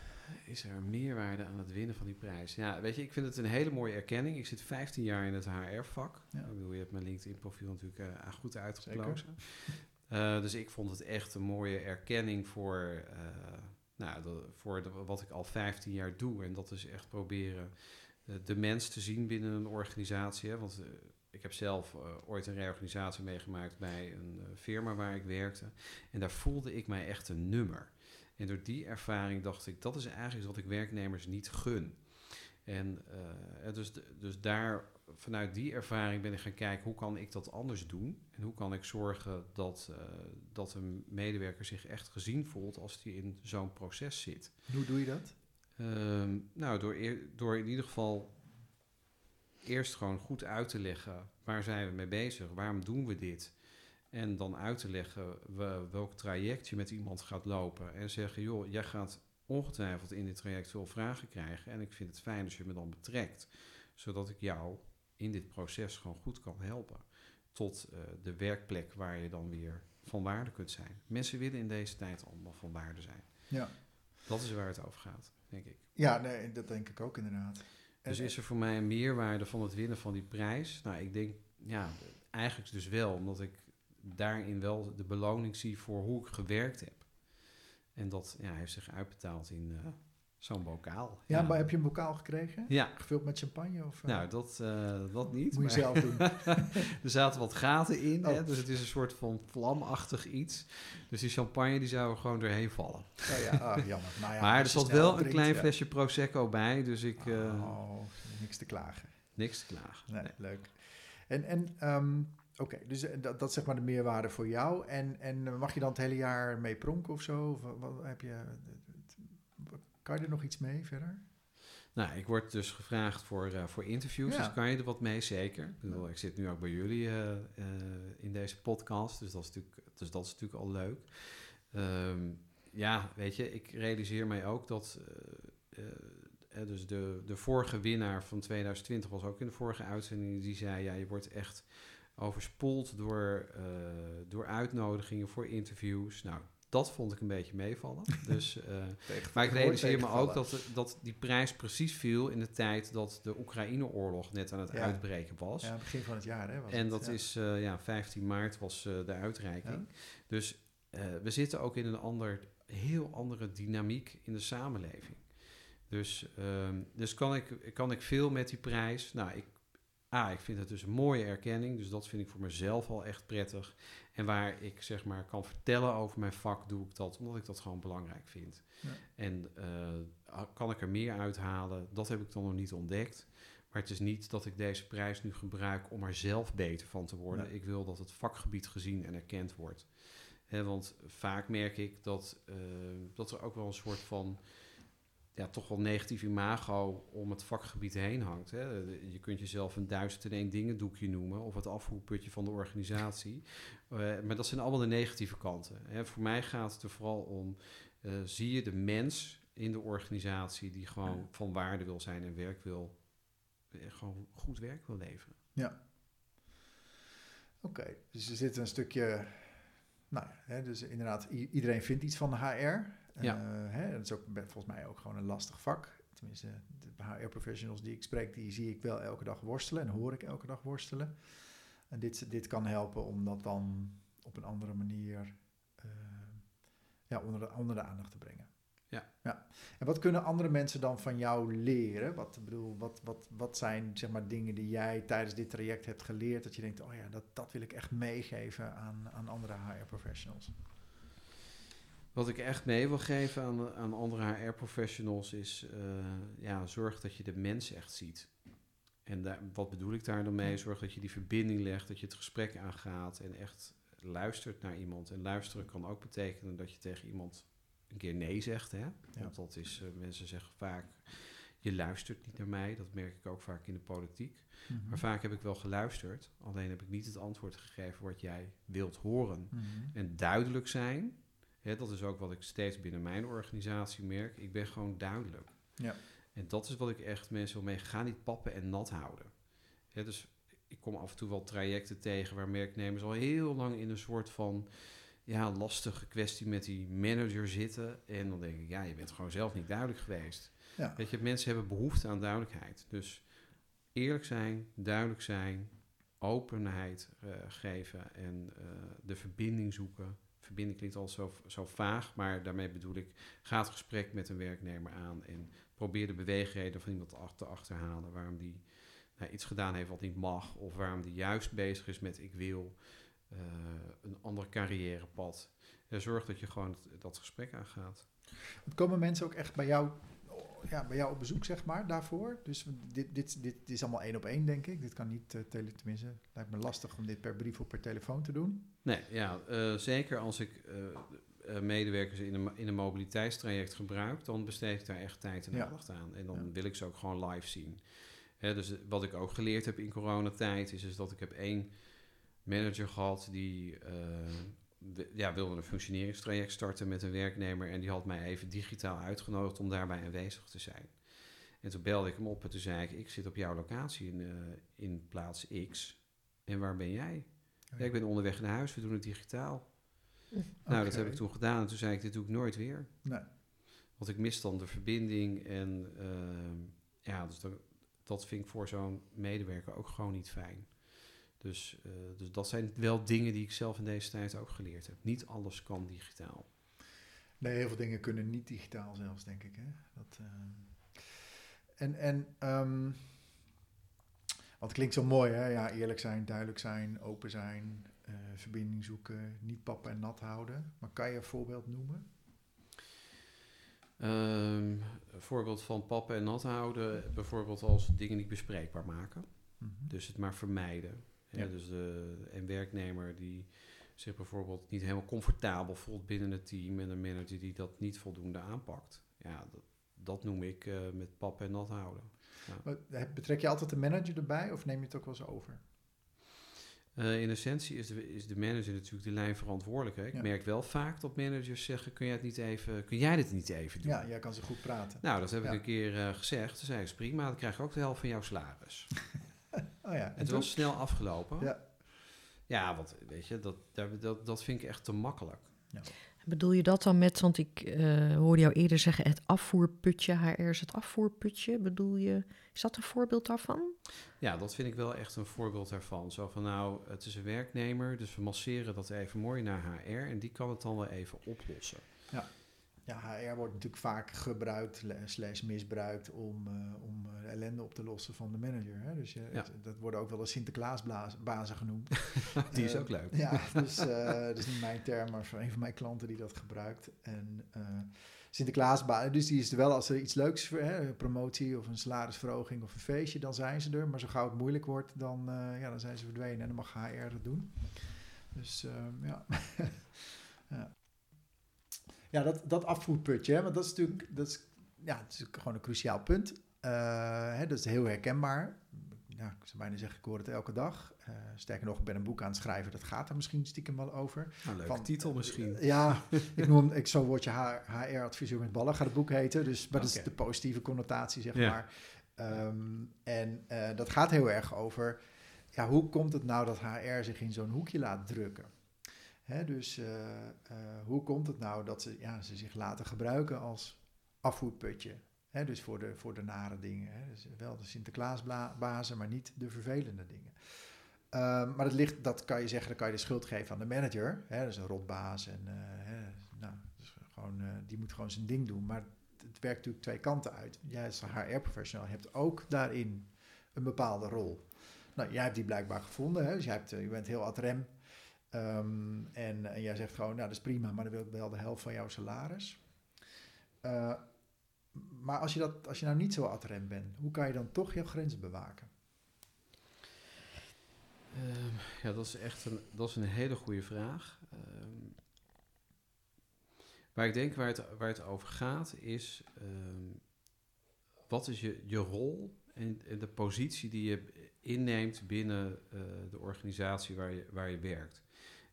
Is er meerwaarde aan het winnen van die prijs? Ja, weet je, ik vind het een hele mooie erkenning. Ik zit 15 jaar in het HR-vak. Ja. Ik bedoel, je hebt mijn LinkedIn-profiel natuurlijk uh, goed uitgeplozen. Uh, dus ik vond het echt een mooie erkenning voor, uh, nou, de, voor de, wat ik al 15 jaar doe. En dat is echt proberen de, de mens te zien binnen een organisatie. Hè? Want ik heb zelf ooit een reorganisatie meegemaakt bij een firma waar ik werkte. En daar voelde ik mij echt een nummer. En door die ervaring dacht ik, dat is eigenlijk wat ik werknemers niet gun. En uh, dus, dus daar, vanuit die ervaring ben ik gaan kijken, hoe kan ik dat anders doen? En hoe kan ik zorgen dat, uh, dat een medewerker zich echt gezien voelt als die in zo'n proces zit. Hoe doe je dat? Um, nou, door, eer, door in ieder geval eerst gewoon goed uit te leggen, waar zijn we mee bezig? Waarom doen we dit? En dan uit te leggen welk traject je met iemand gaat lopen. En zeggen, joh, jij gaat ongetwijfeld in dit traject veel vragen krijgen. En ik vind het fijn als je me dan betrekt. Zodat ik jou in dit proces gewoon goed kan helpen. Tot uh, de werkplek waar je dan weer van waarde kunt zijn. Mensen willen in deze tijd allemaal van waarde zijn. Ja. Dat is waar het over gaat, denk ik. Ja, nee, dat denk ik ook inderdaad. Dus is er voor mij een meerwaarde van het winnen van die prijs? Nou, ik denk, ja, eigenlijk dus wel. Omdat ik daarin wel de beloning zie voor hoe ik gewerkt heb. En dat ja, heeft zich uitbetaald in uh, Zo'n bokaal. Ja, maar heb je een bokaal gekregen? Ja. Gevuld met champagne? Of, uh, Nou, dat, uh, dat niet. Moet je zelf doen. er zaten wat gaten in, Oh. hè, dus het is een soort van vlamachtig iets. Dus die champagne die zou er gewoon doorheen vallen. Oh ja, ah, jammer. Nou ja, maar er zat wel een klein ja. flesje Prosecco bij, dus ik... eh, Oh, niks te klagen. Niks te klagen. Nee, Nee. leuk. En, en ehm, oké, dus eh, dat, dat is zeg maar de meerwaarde voor jou. En, en eh, mag je dan het hele jaar mee pronken of zo? Of wat heb je, kan je er nog iets mee verder? Nou, ik word dus gevraagd voor, eh, voor interviews, Ja. dus kan je er wat mee, zeker. Ik, bedoel, ik zit nu ook bij jullie eh, eh, in deze podcast, dus dat is natuurlijk, dus dat is natuurlijk al leuk. Ehm, ja, weet je, ik realiseer mij ook dat... eh, dus de, de vorige winnaar van 2020 was ook in de vorige uitzending. Die zei, ja, je wordt echt overspoeld door, door uitnodigingen voor interviews. Nou, dat vond ik een beetje meevallen. Dus, eh, maar ik realiseer me ook dat, dat die prijs precies viel in de tijd dat de Oekraïne-oorlog net aan het Ja. uitbreken was. Ja, begin van het jaar, hè? was en het, dat ja. is, eh, ja, 15 maart was eh, de uitreiking. Dus we zitten ook in een ander, heel andere dynamiek in de samenleving. Dus, ehm, dus kan, ik, kan ik veel met die prijs? Nou, ik, A, ik vind het dus een mooie erkenning. Dus dat vind ik voor mezelf al echt prettig. En waar ik zeg maar kan vertellen over mijn vak, doe ik dat omdat ik dat gewoon belangrijk vind. Ja. En eh, kan ik er meer uithalen? Dat heb ik dan nog niet ontdekt. Maar het is niet dat ik deze prijs nu gebruik om er zelf beter van te worden. Ik wil dat het vakgebied gezien en erkend wordt. Hè, want vaak merk ik dat, eh, dat er ook wel een soort van ja, toch wel negatief imago om het vakgebied heen hangt. Hè. Je kunt jezelf een duizend en één dingen doekje noemen of het afvoerputje van de organisatie. Eh, maar dat zijn allemaal de negatieve kanten. Hè. Voor mij gaat het er vooral om, eh, zie je de mens in de organisatie die gewoon van waarde wil zijn en werk wil, eh, gewoon goed werk wil leveren. Oké, dus er zit een stukje... Nou ja, hè, dus inderdaad, iedereen vindt iets van de HR. Ja. Eh, hè, dat is ook volgens mij ook gewoon een lastig vak. Tenminste, de HR-professionals die ik spreek, die zie ik wel elke dag worstelen en hoor ik elke dag worstelen. En dit, dit kan helpen om dat dan op een andere manier eh, ja, onder, de, onder de aandacht te brengen. Ja. ja. En wat kunnen andere mensen dan van jou leren? Wat, bedoel, wat, wat, wat zijn zeg maar, dingen die jij tijdens dit traject hebt geleerd, dat je denkt, oh ja, dat, dat wil ik echt meegeven aan, aan andere HR-professionals? Wat ik echt mee wil geven aan, aan andere HR-professionals is, eh, ja, zorg dat je de mens echt ziet. En daar, wat bedoel ik daar dan mee? Zorg dat je die verbinding legt, dat je het gesprek aangaat en echt luistert naar iemand. En luisteren kan ook betekenen dat je tegen iemand een keer nee zegt. Hè? Want dat is, eh, mensen zeggen vaak, je luistert niet naar mij. Dat merk ik ook vaak in de politiek. Mhm. Maar vaak heb ik wel geluisterd, alleen heb ik niet het antwoord gegeven wat jij wilt horen. Mhm. En duidelijk zijn, hè, dat is ook wat ik steeds binnen mijn organisatie merk. Ik ben gewoon duidelijk. Ja. En dat is wat ik echt mensen wil mee. Ga niet pappen en nat houden. Hè, dus ik kom af en toe wel trajecten tegen waar merknemers al heel lang in een soort van ja, lastige kwestie met die manager zitten. En dan denk ik, ja, je bent gewoon zelf niet duidelijk geweest. Ja. Weet je, mensen hebben behoefte aan duidelijkheid. Dus eerlijk zijn, duidelijk zijn, openheid eh, geven en eh, de verbinding zoeken. Verbinding klinkt al zo, vaag, maar daarmee bedoel ik, ga het gesprek met een werknemer aan en probeer de beweegreden van iemand te achterhalen. Waarom die nou, iets gedaan heeft wat niet mag, of waarom die juist bezig is met ik wil eh, een ander carrièrepad. En zorg dat je gewoon het- dat gesprek aangaat. Komen mensen ook echt bij jou, ja, bij jou op bezoek, zeg maar, daarvoor? Dus dit, dit, dit, is allemaal één op één, denk ik. Dit kan niet, eh, tele, tenminste, lijkt me lastig om dit per brief of per telefoon te doen. Nee, ja, eh, zeker als ik eh, medewerkers in een, in een mobiliteitstraject gebruik, dan besteed ik daar echt tijd en Ja. aandacht aan. En dan Ja. wil ik ze ook gewoon live zien. Hè, dus wat ik ook geleerd heb in coronatijd, is, is dat ik heb één manager gehad die ja, wilde een functioneringstraject starten met een werknemer. En die had mij even digitaal uitgenodigd om daarbij aanwezig te zijn. En toen belde ik hem op en toen zei ik, ik zit op jouw locatie in, eh, in plaats X. En waar ben jij? Ja, ik ben onderweg naar huis, we doen het digitaal. Nou, dat heb ik toen gedaan en toen zei ik, dit doe ik nooit weer. Nee. Want ik mis dan de verbinding en ehm, ja, dus dat, dat vind ik voor zo'n medewerker ook gewoon niet fijn. Dus, eh, dus dat zijn wel dingen die ik zelf in deze tijd ook geleerd heb. Niet alles kan digitaal. Nee, heel veel dingen kunnen niet digitaal zelfs, denk ik. Hè? Dat, uh, en, en um, wat klinkt zo mooi, hè? Ja, eerlijk zijn, duidelijk zijn, open zijn, uh, verbinding zoeken, niet pappen en nat houden. Maar kan je een voorbeeld noemen? Um, een voorbeeld van pappen en nat houden, bijvoorbeeld als dingen niet bespreekbaar maken. Mm -hmm. Dus het maar vermijden. Ja. dus de, een werknemer die zich bijvoorbeeld niet helemaal comfortabel voelt binnen het team en een manager die dat niet voldoende aanpakt. Ja, dat, dat noem ik uh, met pappen en nat houden. Ja. Maar betrek je altijd de manager erbij of neem je het ook wel eens over? Uh, in essentie is de, is de manager natuurlijk de lijn verantwoordelijk. Hè? Ik ja. merk wel vaak dat managers zeggen: kun jij, het niet even, kun jij dit niet even doen? Ja, jij kan ze goed praten. Nou, dat heb ja. ik een keer uh, gezegd. Toen zei ik: prima, dan krijg je ook de helft van jouw salaris. oh ja, het was snel afgelopen. Ja. Ja, want weet je, dat, dat, dat vind ik echt te makkelijk. Ja. Bedoel je dat dan met, want ik uh, hoorde jou eerder zeggen, het afvoerputje, HR is het afvoerputje. Bedoel je, is dat een voorbeeld daarvan? Ja, dat vind ik wel echt een voorbeeld daarvan. Zo van, nou, het is een werknemer, dus we masseren dat even mooi naar HR en die kan het dan wel even oplossen. Ja. Ja, HR wordt natuurlijk vaak gebruikt, slash misbruikt, om, uh, om uh, ellende op te lossen van de manager. Hè? Dus je, ja. het, dat worden ook wel eens Sinterklaasbazen genoemd. die is uh, ook leuk. Ja, dus dat is niet mijn term, maar voor een van mijn klanten die dat gebruikt. En Sinterklaasbazen, dus die is er wel als er iets leuks, hè, een promotie of een salarisverhoging of een feestje, dan zijn ze er. Maar zo gauw het moeilijk wordt, dan, ja, dan zijn ze verdwenen en dan mag HR het doen. Dus ja. ja. Ja, dat, dat afvoerputje, hè, want dat is natuurlijk, dat is, ja, het is gewoon een cruciaal punt. Uh, hè, dat is heel herkenbaar. Ja, ik zou bijna zeggen, ik hoor het elke dag. Uh, sterker nog, ik ben een boek aan het schrijven, dat gaat er misschien stiekem wel over. Nou, leuke Van, titel misschien. Uh, ja, ik noem ik, zo word je HR-adviseur met ballen, gaat het boek heten. Dus, maar dat is de positieve connotatie, zeg ja. maar. Um, en dat gaat heel erg over, ja, hoe komt het nou dat HR zich in zo'n hoekje laat drukken? Hè, dus uh, uh, hoe komt het nou dat ze, ja, ze zich laten gebruiken als afvoerputje? Hè, dus voor de, voor de nare dingen. Hè. Dus wel de Sinterklaasbazen, maar niet de vervelende dingen. Uh, maar dat, ligt, dat kan je zeggen, dan kan je de schuld geven aan de manager. Hè, dat is een rotbaas en hè, nou, dus gewoon, die moet gewoon zijn ding doen. Maar het werkt natuurlijk twee kanten uit. Jij als HR-professional hebt ook daarin een bepaalde rol. Nou, jij hebt die blijkbaar gevonden. Hè? Dus jij hebt, je bent heel ad rem Um, en, jij zegt gewoon, nou dat is prima, maar dan wil ik wel de helft van jouw salaris. Uh, maar als je, dat, als je nou niet zo ad rem bent, hoe kan je dan toch jouw grenzen bewaken? Um, ja, dat is echt een, dat is een hele goede vraag. Um, waar ik denk waar het, waar het over gaat is, wat is je, je rol en, de positie die je inneemt binnen uh, de organisatie waar je, waar je werkt.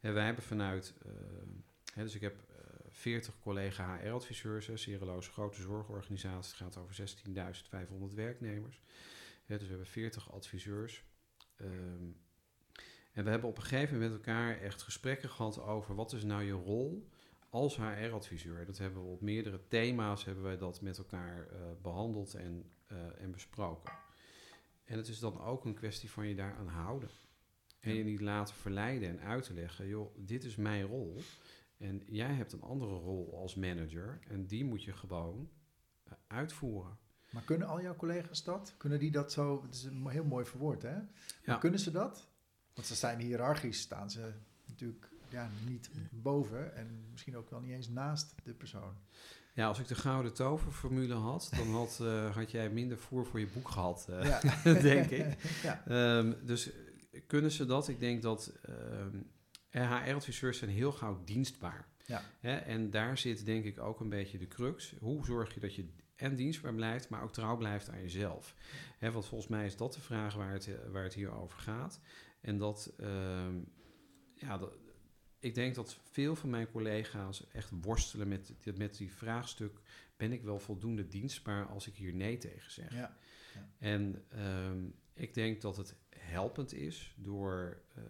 En wij hebben vanuit, uh, hè, dus ik heb uh, 40 collega HR-adviseurs, Cereloos, grote zorgorganisatie, het gaat over 16.500 werknemers. Ja, dus we hebben 40 adviseurs. Um, en we hebben op een gegeven moment met elkaar echt gesprekken gehad over wat is nou je rol als HR-adviseur. Dat hebben we op meerdere thema's hebben wij dat met elkaar uh, behandeld en, en besproken. En het is dan ook een kwestie van je daaraan houden. En je niet laten verleiden en uit te leggen, joh, dit is mijn rol. En jij hebt een andere rol als manager en die moet je gewoon uh, uitvoeren. Maar kunnen al jouw collega's dat? Kunnen die dat zo? Het is een heel mooi verwoord, hè? Ja. Kunnen ze dat? Want ze zijn hiërarchisch, staan ze natuurlijk ja, niet boven en misschien ook wel niet eens naast de persoon. Ja, als ik de gouden toverformule had, dan had, uh, had jij minder voer voor je boek gehad, uh, ja. denk ik. ja. um, dus kunnen ze dat? Ik denk dat HR-adviseurs zijn heel gauw dienstbaar. Ja. Hè? En daar zit denk ik ook een beetje de crux. Hoe zorg je dat je en dienstbaar blijft, maar ook trouw blijft aan jezelf? Hè, want volgens mij is dat de vraag waar het, waar het hier over gaat. En dat, um, ja, dat, ik denk dat veel van mijn collega's echt worstelen met, met die vraagstuk: ben ik wel voldoende dienstbaar als ik hier nee tegen zeg? Ja. ja. En um, ik denk dat het helpend is door. Uh,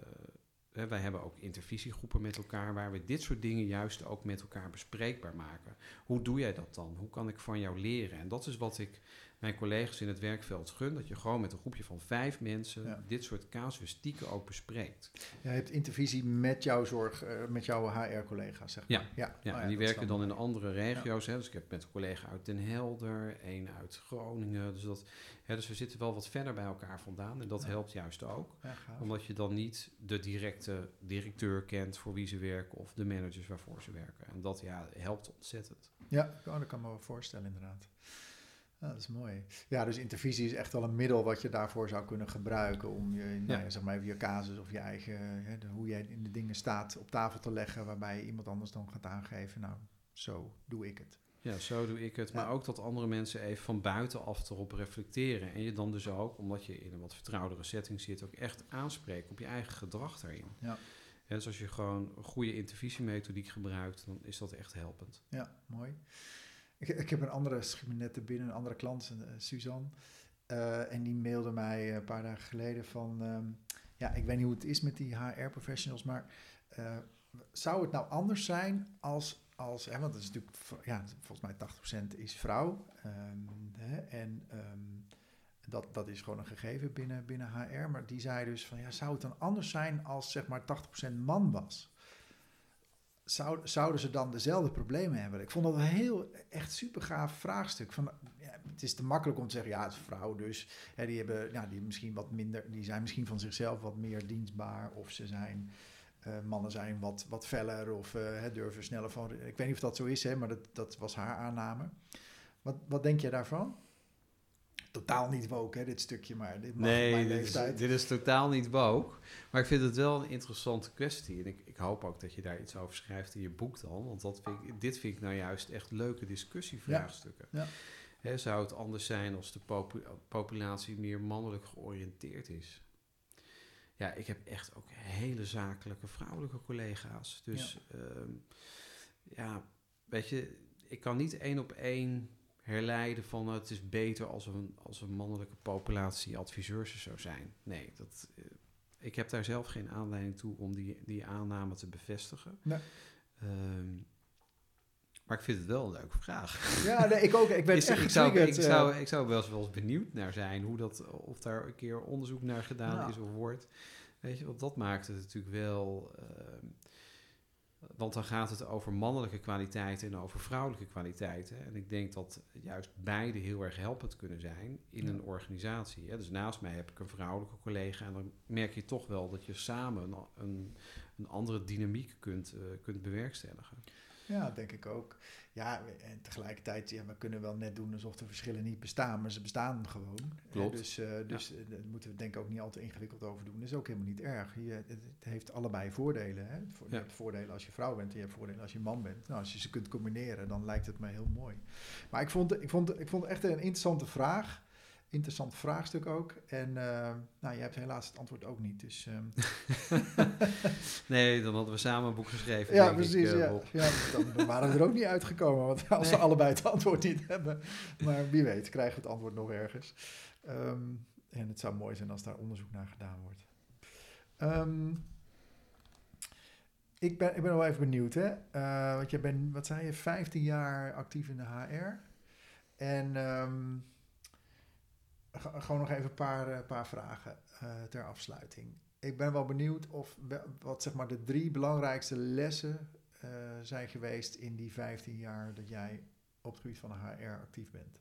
wij hebben ook intervisiegroepen met elkaar waar we dit soort dingen juist ook met elkaar bespreekbaar maken. Hoe doe jij dat dan? Hoe kan ik van jou leren? En dat is wat ik mijn collega's in het werkveld gun. Dat je gewoon met een groepje van vijf mensen Ja. dit soort casuïstieken ook bespreekt. Je hebt intervisie met jouw zorg, eh, met jouw HR-collega's, zeg Ja. maar. Ja, Ja, Oh en die werken dan in andere regio's. Hè. Dus ik heb met een collega uit Den Helder, één uit Groningen. Dus, dat, hè, dus we zitten wel wat verder bij elkaar vandaan. En dat Ja. helpt juist ook. Ja. Omdat je dan niet de directe directeur kent voor wie ze werken of de managers waarvoor ze werken. En dat ja, helpt ontzettend. Ja, oh, dat kan me wel voorstellen inderdaad. Ja, dat is mooi. Ja, dus intervisie is echt wel een middel wat je daarvoor zou kunnen gebruiken om je, nou ja, zeg maar je casus of je eigen, hè, de- hoe jij in de dingen staat op tafel te leggen, waarbij iemand anders dan gaat aangeven, nou, zo doe ik het. Ja, zo doe ik het. Maar ook dat andere mensen even van buitenaf erop reflecteren. En je dan dus ook, omdat je in een wat vertrouwdere setting zit, ook echt aanspreken op je eigen gedrag daarin. Ja. En dus als je gewoon een goede intervisiemethodiek gebruikt, dan is dat echt helpend. Ja, mooi. Ik, heb een andere, schiet me net te binnen, een andere klant, eh, Suzanne. Eh, en die mailde mij een paar dagen geleden van... ehm, ja, ik weet niet hoe het is met die HR-professionals, maar... eh, zou het nou anders zijn als... als hè, want het is natuurlijk, ja, volgens mij 80% is vrouw. ehm, hè, en ehm, dat, dat is gewoon een gegeven binnen, binnen HR. Maar die zei dus van, ja, zou het dan anders zijn als zeg maar 80% man was? Zou, zouden ze dan dezelfde problemen hebben? Ik vond dat een heel, echt super gaaf vraagstuk. Van, het is te makkelijk om te zeggen, ja, het is vrouw dus. Hè, die, hebben, ja, die, misschien wat minder, die zijn misschien van zichzelf wat meer dienstbaar. Of ze zijn, eh, mannen zijn wat, wat feller of eh, durven sneller van... Ik weet niet of dat zo is, hè, maar dat, dat was haar aanname. Wat, wat denk jij daarvan? Totaal niet woke, hè, dit stukje, maar dit mag Nee, mijn dit is, leeftijd. dit is totaal niet woke. Maar ik vind het wel een interessante kwestie. En ik, ik hoop ook dat je daar iets over schrijft in je boek dan. Want dat vind ik, dit vind ik nou juist echt leuke discussievraagstukken. Ja, ja. Hè, zou het anders zijn als de popu- populatie meer mannelijk georiënteerd is? Ja, ik heb echt ook hele zakelijke vrouwelijke collega's. Dus ja, ja weet je, ik kan niet één op één herleiden van het is beter als een, als een mannelijke populatie adviseurs zou zijn. Nee, dat, uh, ik heb daar zelf geen aanleiding toe om die, die aanname te bevestigen. Nee. Um, maar ik vind het wel een leuke vraag. Ja, nee, ik ook. Ik ben is, echt ik zou, ik, zou, ik zou wel eens, wel eens benieuwd naar zijn hoe dat, of daar een keer onderzoek naar gedaan is of wordt. Weet je, want dat maakt het natuurlijk wel. Uh, want dan gaat het over mannelijke kwaliteiten en over vrouwelijke kwaliteiten. En ik denk dat juist beide heel erg helpend kunnen zijn in Ja. een organisatie. Hè. Dus naast mij heb ik een vrouwelijke collega en dan merk je toch wel dat je samen een, een, een andere dynamiek kunt, uh, kunt bewerkstelligen. Ja, denk ik ook. Ja, en tegelijkertijd, ja, we kunnen wel net doen alsof de verschillen niet bestaan, maar ze bestaan gewoon. Klopt. Dus uh, dus ja. daar moeten we denk ik ook niet al te ingewikkeld over doen. Dat is ook helemaal niet erg. Je, het, heeft allebei voordelen. Hè? Je ja. hebt voordelen als je vrouw bent en je hebt voordelen als je man bent. Nou, als je ze kunt combineren, dan lijkt het me heel mooi. Maar ik vond, ik vond, ik vond echt een interessante vraag. Interessant vraagstuk ook. En uh, nou, je hebt helaas het antwoord ook niet. Dus, um... nee, dan hadden we samen een boek geschreven. Ja, precies. Ik, uh, ja. ja, dan waren we er ook niet uitgekomen. Want als nee. ze allebei het antwoord niet hebben. Maar wie weet, krijgen we het antwoord nog ergens. Um, en het zou mooi zijn als daar onderzoek naar gedaan wordt. Um, ik, ben, ik ben wel even benieuwd, hè? Uh, want je bent, wat zei je, 15 jaar actief in de HR. En gewoon nog even een paar, uh, paar vragen uh, ter afsluiting. Ik ben wel benieuwd of wat zeg maar de drie belangrijkste lessen uh, zijn geweest in die 15 jaar dat jij op het gebied van de HR actief bent.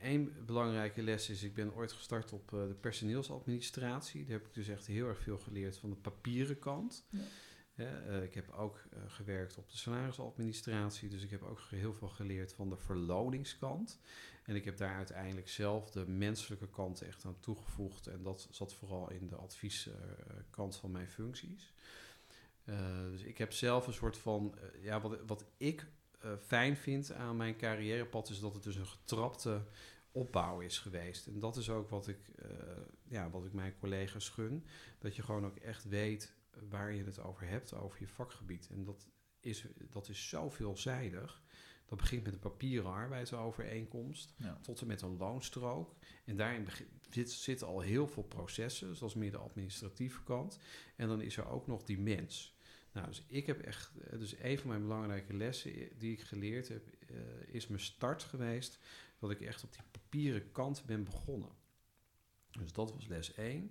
Eén Uh, belangrijke les is, ik ben ooit gestart op uh, de personeelsadministratie. Daar heb ik dus echt heel erg veel geleerd van de papieren kant. Ja. Uh, ik heb ook gewerkt op de salarisadministratie, dus ik heb ook heel veel geleerd van de verloningskant. En ik heb daar uiteindelijk zelf de menselijke kant echt aan toegevoegd. En dat zat vooral in de advieskant van mijn functies. Uh, dus ik heb zelf een soort van, uh, ja, wat, wat ik uh, fijn vind aan mijn carrièrepad, is dat het dus een getrapte opbouw is geweest. En dat is ook wat ik, ja, wat ik mijn collega's gun. Dat je gewoon ook echt weet waar je het over hebt, over je vakgebied. En dat is, dat is zo veelzijdig. Dat begint met een papieren arbeidsovereenkomst ja. tot en met een loonstrook. En daarin zitten zit al heel veel processen, zoals meer de administratieve kant. En dan is er ook nog die mens. Nou, dus ik heb echt, eh, dus een van mijn belangrijke lessen die ik geleerd heb, uh, is mijn start geweest. Dat ik echt op die papieren kant ben begonnen. Dus dat was les 1.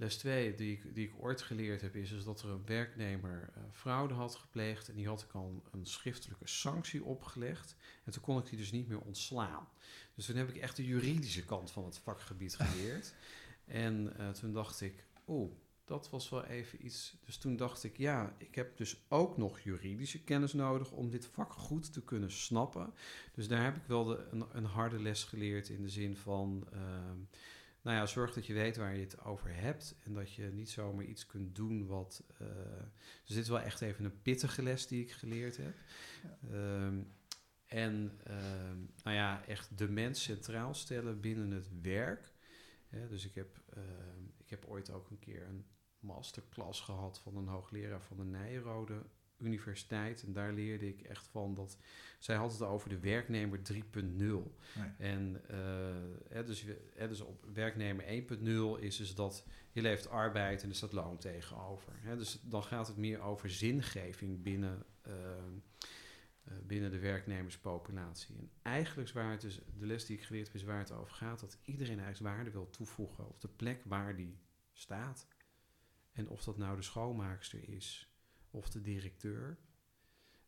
Les 2, die ik, die ik ooit geleerd heb, is, is dat er een werknemer uh, fraude had gepleegd. En die had ik al een schriftelijke sanctie opgelegd. En toen kon ik die dus niet meer ontslaan. Dus toen heb ik echt de juridische kant van het vakgebied geleerd. en uh, toen dacht ik, oeh, dat was wel even iets. Dus toen dacht ik, ja, ik heb dus ook nog juridische kennis nodig om dit vak goed te kunnen snappen. Dus daar heb ik wel de, een, een harde les geleerd in de zin van. Uh, nou ja, zorg dat je weet waar je het over hebt. En dat je niet zomaar iets kunt doen wat. Uh, dus dit is wel echt even een pittige les die ik geleerd heb. Ja. Um, en uh, nou ja, echt de mens centraal stellen binnen het werk. Ja, dus ik heb, uh, ik heb ooit ook een keer een masterclass gehad van een hoogleraar van de Nijrode Universiteit. En daar leerde ik echt van dat zij had het over de werknemer 3.0. Nee. En uh, dus, dus op werknemer 1.0 is dus dat je leeft arbeid en er staat loon tegenover. Hè, dus dan gaat het meer over zingeving binnen, uh, uh, binnen de werknemerspopulatie. En eigenlijk is waar het dus, de les die ik geleerd heb, is waar het over gaat, dat iedereen eigenlijk waarde wil toevoegen op de plek waar die staat. En of dat nou de schoonmaakster is of de directeur,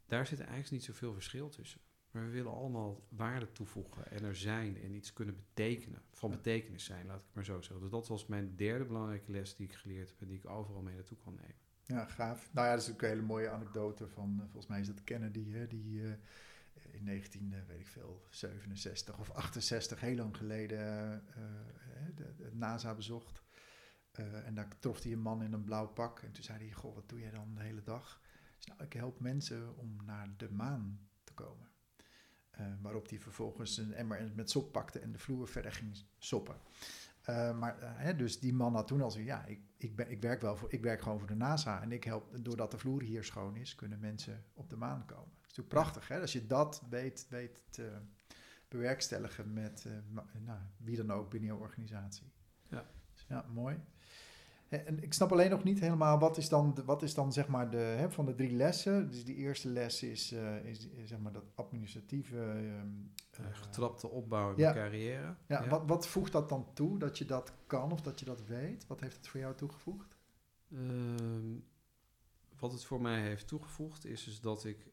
daar zit eigenlijk niet zoveel verschil tussen. Maar we willen allemaal waarde toevoegen en er zijn en iets kunnen betekenen. Van betekenis zijn, laat ik het maar zo zeggen. Dus dat was mijn derde belangrijke les die ik geleerd heb en die ik overal mee naartoe kan nemen. Ja, gaaf. Nou ja, dat is ook een hele mooie anekdote van, uh, volgens mij is dat Kennedy, hè, die uh, in 19, uh, weet ik veel, 67 of 68, heel lang geleden, de, de NASA bezocht. Uh, en daar trof hij een man in een blauw pak. En toen zei hij: Goh, wat doe jij dan de hele dag? Dus, nou, ik help mensen om naar de maan te komen. Uh, waarop hij vervolgens een emmer met sop pakte en de vloer verder ging soppen. Uh, maar hè, dus die man had toen al zo: ja, ik, ik, ben, ik, werk wel voor, ik werk gewoon voor de NASA. En ik help, doordat de vloer hier schoon is, kunnen mensen op de maan komen. Dat is natuurlijk prachtig, hè? Als je dat weet, weet te bewerkstelligen met nou, wie dan ook binnen je organisatie. Ja. Dus, ja, mooi. En ik snap alleen nog niet helemaal, wat is dan, wat is dan zeg maar de, hè, van de drie lessen. Dus die eerste les is, uh, is, is zeg maar dat administratieve... Uh, Getrapte opbouw in ja. carrière. Ja, ja. Wat, wat voegt dat dan toe, dat je dat kan of dat je dat weet? Wat heeft het voor jou toegevoegd? Uh, wat het voor mij heeft toegevoegd is dus dat ik...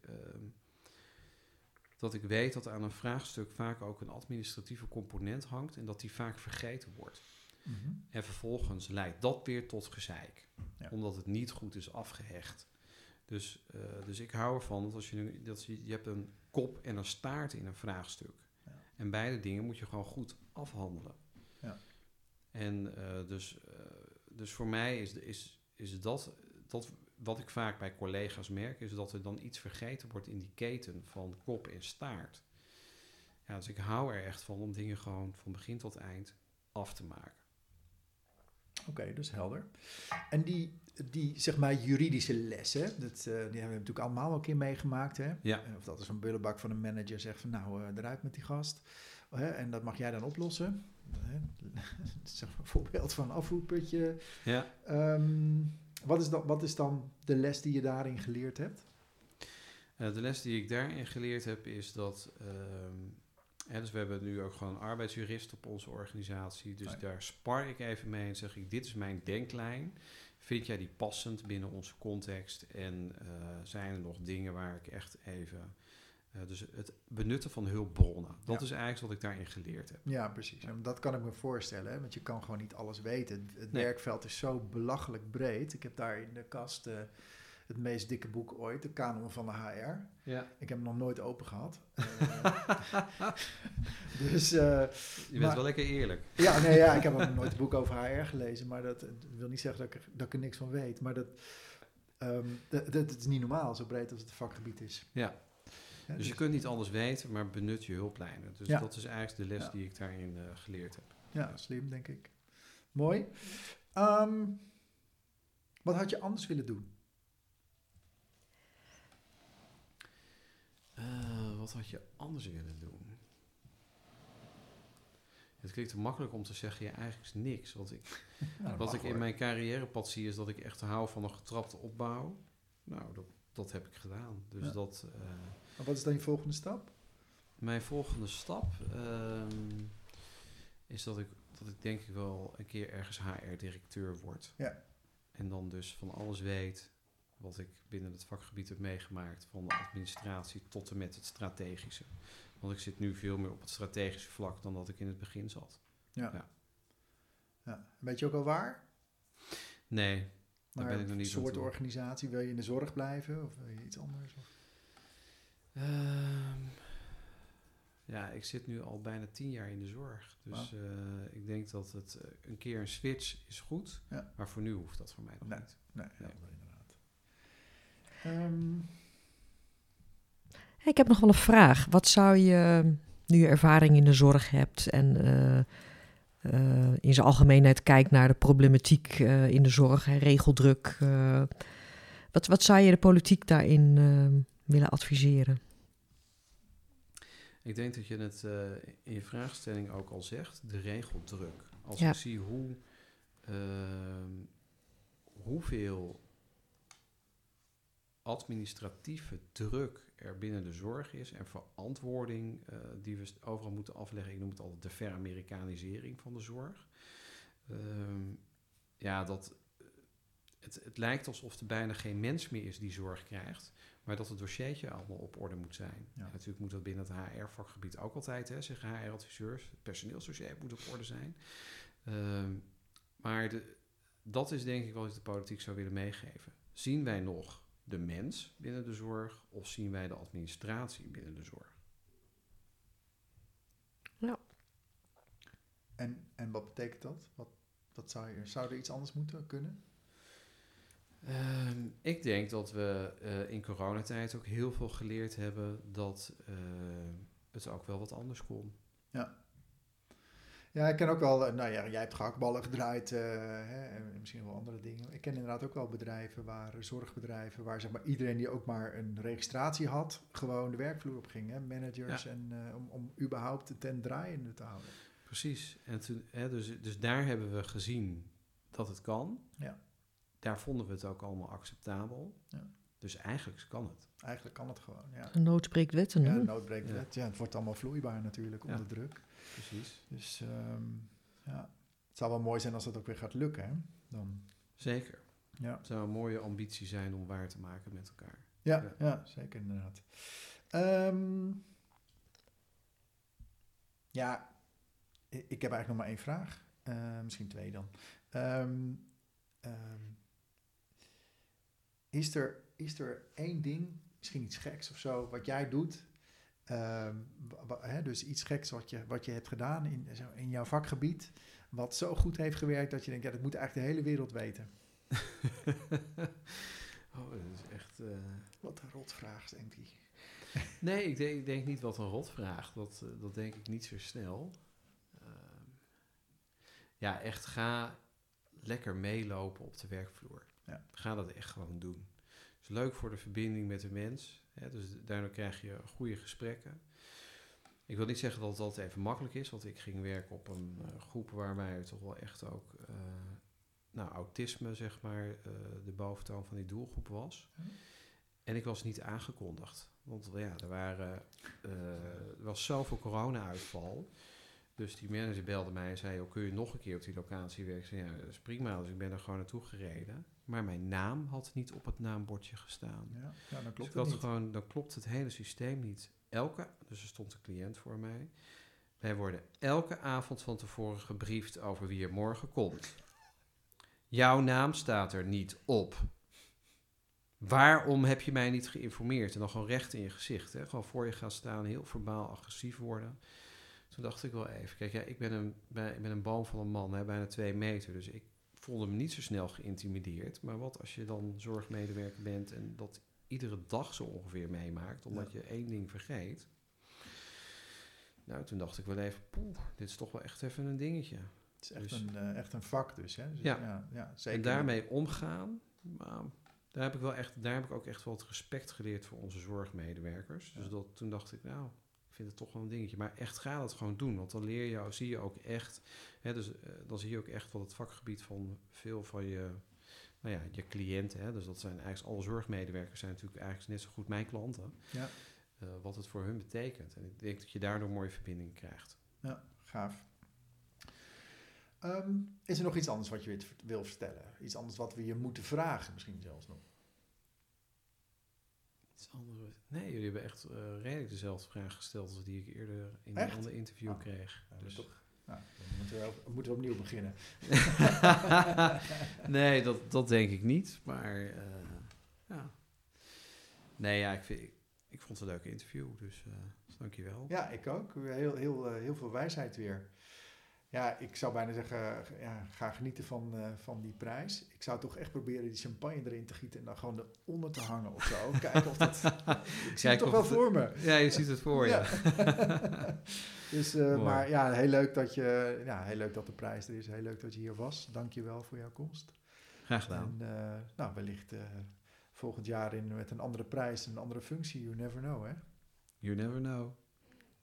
dat ik weet dat aan een vraagstuk vaak ook een administratieve component hangt en dat die vaak vergeten wordt. Mm-hmm. En vervolgens leidt dat weer tot gezeik. Ja. Omdat het niet goed is afgehecht. Dus, uh, dus ik hou ervan dat als je, nu, dat je, je hebt een kop en een staart in een vraagstuk. Ja. En beide dingen moet je gewoon goed afhandelen. Ja. En uh, dus, uh, dus voor mij is, is, is dat, dat wat ik vaak bij collega's merk, is dat er dan iets vergeten wordt in die keten van kop en staart. Ja, dus ik hou er echt van om dingen gewoon van begin tot eind af te maken. Oké, okay, dus helder. En die, die zeg maar juridische lessen, dat, uh, die hebben we natuurlijk allemaal een keer meegemaakt. Hè? Ja. Of dat is een bullebak van een manager zegt van nou, uh, eruit met die gast. Hè? En dat mag jij dan oplossen. een voorbeeld van een afvoerputje. Ja. Um, wat, is dan, wat is dan de les die je daarin geleerd hebt? Uh, de les die ik daarin geleerd heb is dat... Dus we hebben nu ook gewoon een arbeidsjurist op onze organisatie. Dus daar spar ik even mee en zeg ik: Dit is mijn denklijn. Vind jij die passend binnen onze context? En uh, zijn er nog dingen waar ik echt even. Uh, dus het benutten van hulpbronnen. Dat ja. is eigenlijk wat ik daarin geleerd heb. Ja, precies. En dat kan ik me voorstellen, hè? want je kan gewoon niet alles weten. Het nee. werkveld is zo belachelijk breed. Ik heb daar in de kast. Uh, het meest dikke boek ooit, de kanon van de HR. Ja. Ik heb hem nog nooit open gehad. uh, dus, uh, je bent maar, wel lekker eerlijk. Ja, nee, ja, ik heb nog nooit een boek over HR gelezen, maar dat, dat wil niet zeggen dat ik, dat ik er niks van weet. Maar dat, um, dat, dat, is niet normaal, zo breed als het vakgebied is. Ja. ja dus, dus, je kunt niet alles weten, maar benut je hulplijnen. Dus ja. dat is eigenlijk de les ja. die ik daarin uh, geleerd heb. Ja, slim denk ik. Mooi. Um, wat had je anders willen doen? Wat had je anders willen doen? Het klinkt te makkelijk om te zeggen, ja, eigenlijk is niks. Wat ik, nou, wat ik in mijn carrièrepad zie, is dat ik echt hou van een getrapte opbouw. Nou, dat, dat heb ik gedaan. Dus Ja. dat... eh, Maar wat is dan je volgende stap? Mijn volgende stap ehm, is dat ik, dat ik denk ik wel een keer ergens HR-directeur word. Ja. En dan dus van alles weet wat ik binnen het vakgebied heb meegemaakt. Van de administratie tot en met het strategische. Want ik zit nu veel meer op het strategische vlak dan dat ik in het begin zat. Ja. Ja. ja. Weet je ook al waar? Nee, daar Maar ben ik nog niet soort organisatie, wil je in de zorg blijven of wil je iets anders? Of? Ehm, ja, ik zit nu al bijna tien jaar in de zorg. Dus eh, ik denk dat het eh, een keer een switch is goed. Ja. Maar voor nu hoeft dat voor mij nog Nee. niet. Nee, Nee. Ehm, Hey, ik heb nog wel een vraag. Wat zou je, nu je ervaring in de zorg hebt en eh, eh, in zijn algemeenheid kijkt naar de problematiek eh, in de zorg, hè, regeldruk, eh, wat, wat zou je de politiek daarin willen adviseren? Ik denk dat je het eh, in je vraagstelling ook al zegt, de regeldruk. Als Ja. ik zie hoe, ehm, hoeveel administratieve druk er binnen de zorg is en verantwoording eh, die we overal moeten afleggen. Ik noem het altijd de veramerikanisering van de zorg. Ehm, ja, dat, het, het lijkt alsof er bijna geen mens meer is die zorg krijgt. Maar dat het dossiertje allemaal op orde moet zijn. Ja. Natuurlijk moet dat binnen het HR-vakgebied ook altijd, hè, zeggen HR-adviseurs. Het personeelsdossier moet op orde zijn. Ehm, maar de, dat is denk ik wat ik de politiek zou willen meegeven. Zien wij nog de mens binnen de zorg of zien wij de administratie binnen de zorg? en, en wat betekent dat? Wat, wat zou, je, zou er iets anders moeten kunnen? Ehm, ik denk dat we eh, in coronatijd ook heel veel geleerd hebben dat eh, het ook wel wat anders kon. Ja, ik ken ook wel, eh, nou ja, jij hebt gehaktballen gedraaid eh, hè, en misschien wel andere dingen. Ik ken inderdaad ook wel bedrijven waar, zorgbedrijven, waar zeg maar iedereen die ook maar een registratie had, gewoon de werkvloer op ging. Hè, managers Ja. en eh, om, om überhaupt de tent draaiende te houden. Precies. En toen, hè, dus, dus daar hebben we gezien dat het kan. Ja. Daar vonden we het ook allemaal acceptabel. Ja. Dus eigenlijk kan het. Eigenlijk kan het gewoon, ja. Een nood wetten, Ja, hè? de noodbreekwet. Ja. het wordt allemaal vloeibaar natuurlijk Ja. onder druk. Precies. Dus ehm, ja, het zou wel mooi zijn als dat ook weer gaat lukken. Hè? Dan, Zeker. ja. Het zou een mooie ambitie zijn om waar te maken met elkaar. Ja, Ja. ja. zeker inderdaad. Ehm, ja, ik heb eigenlijk nog maar één vraag. Eh, misschien twee dan. Ehm, is, er, is er één ding, misschien iets geks of zo, wat jij doet? Ehm, dus iets geks wat je, wat je hebt gedaan in, in jouw vakgebied, wat zo goed heeft gewerkt dat je denkt, ja, dat moet eigenlijk de hele wereld weten. oh, dat is echt... eh, Wat een rotvraag, denkt hij. Nee, ik denk, ik denk niet wat een rotvraag. Dat, eh, dat denk ik niet zo snel. Ehm, ja, echt ga lekker meelopen op de werkvloer. Ja. Ga dat echt gewoon doen. Het is leuk voor de verbinding met de mens. Dus daardoor krijg je goede gesprekken. Ik wil niet zeggen dat het altijd even makkelijk is, want ik ging werken op een eh, groep waarbij toch wel echt ook eh, nou, autisme, zeg maar, eh, de boventoon van die doelgroep was. Ja. En ik was niet aangekondigd. Want ja, er, waren, er was zoveel corona-uitval. Dus die manager belde mij en zei: oh, Kun je nog een keer op die locatie werken? Ik zei, ja, dat is prima. Dus ik ben er gewoon naartoe gereden. Maar mijn naam had niet op het naambordje gestaan. Ja, ja dan Dus klopt ik het had gewoon, dan klopt het hele systeem niet. Elke, dus er stond een cliënt voor mij. Wij worden elke avond van tevoren gebriefd over wie er morgen komt. Jouw naam staat er niet op. Waarom heb je mij niet geïnformeerd? En dan gewoon recht in je gezicht. Hè? Gewoon voor je gaan staan, heel verbaal agressief worden. Toen dacht ik wel even, kijk, ja, ik, ben een, ik ben een boom van een man, hè, bijna twee meter. Dus ik voelde me niet zo snel geïntimideerd. Maar wat als je dan zorgmedewerker bent en dat iedere dag zo ongeveer meemaakt, omdat je één ding vergeet. Nou, toen dacht ik wel even, poeh, dit is toch wel echt even een dingetje. Het is echt, Dus- een, eh, echt een vak dus. Hè? dus Ja. ja, ja, zeker. En daarmee omgaan, nou, daar, heb ik wel echt, daar heb ik ook echt wel het respect geleerd voor onze zorgmedewerkers. Dus Ja. dat, toen dacht ik, nou, vind het toch wel een dingetje. Maar echt ga dat gewoon doen, want dan leer je, zie je ook echt, hè, dus, eh, dan zie je ook echt wat het vakgebied van veel van je nou ja, je cliënten, hè, dus dat zijn eigenlijk alle zorgmedewerkers, zijn natuurlijk eigenlijk net zo goed mijn klanten. Ja. Uh, wat het voor hun betekent. En ik denk dat je daardoor mooie verbinding krijgt. Ja, gaaf. Um, is er nog iets anders wat je wil vertellen? Iets anders wat we je moeten vragen, misschien zelfs nog? Iets anders? Nee, jullie hebben echt uh, redelijk dezelfde vraag gesteld als die ik eerder in een ander interview oh. kreeg. Dus toch, nou, dan moeten we, moeten we opnieuw beginnen. nee, dat, dat denk ik niet. Maar uh, ja. Nee, ja, ik, vind, ik, ik, vond het een leuke interview. Dus, uh, dus dankjewel. Ja, ik ook. Heel, heel, heel veel wijsheid weer ja, ik zou bijna zeggen, ja, ga genieten van, uh, van die prijs. Ik zou toch echt proberen die champagne erin te gieten en dan gewoon eronder te hangen of zo. Kijken of dat... ik zie het toch wel voor me. Ja, je ziet het voor je. Ja. dus, uh, maar ja, heel leuk, dat je, ja, heel leuk dat de prijs er is. Heel leuk dat je hier was. Dank je wel voor jouw komst. Graag gedaan. En uh, nou, wellicht volgend jaar in, met een andere prijs, een andere functie. You never know, hè? You never know.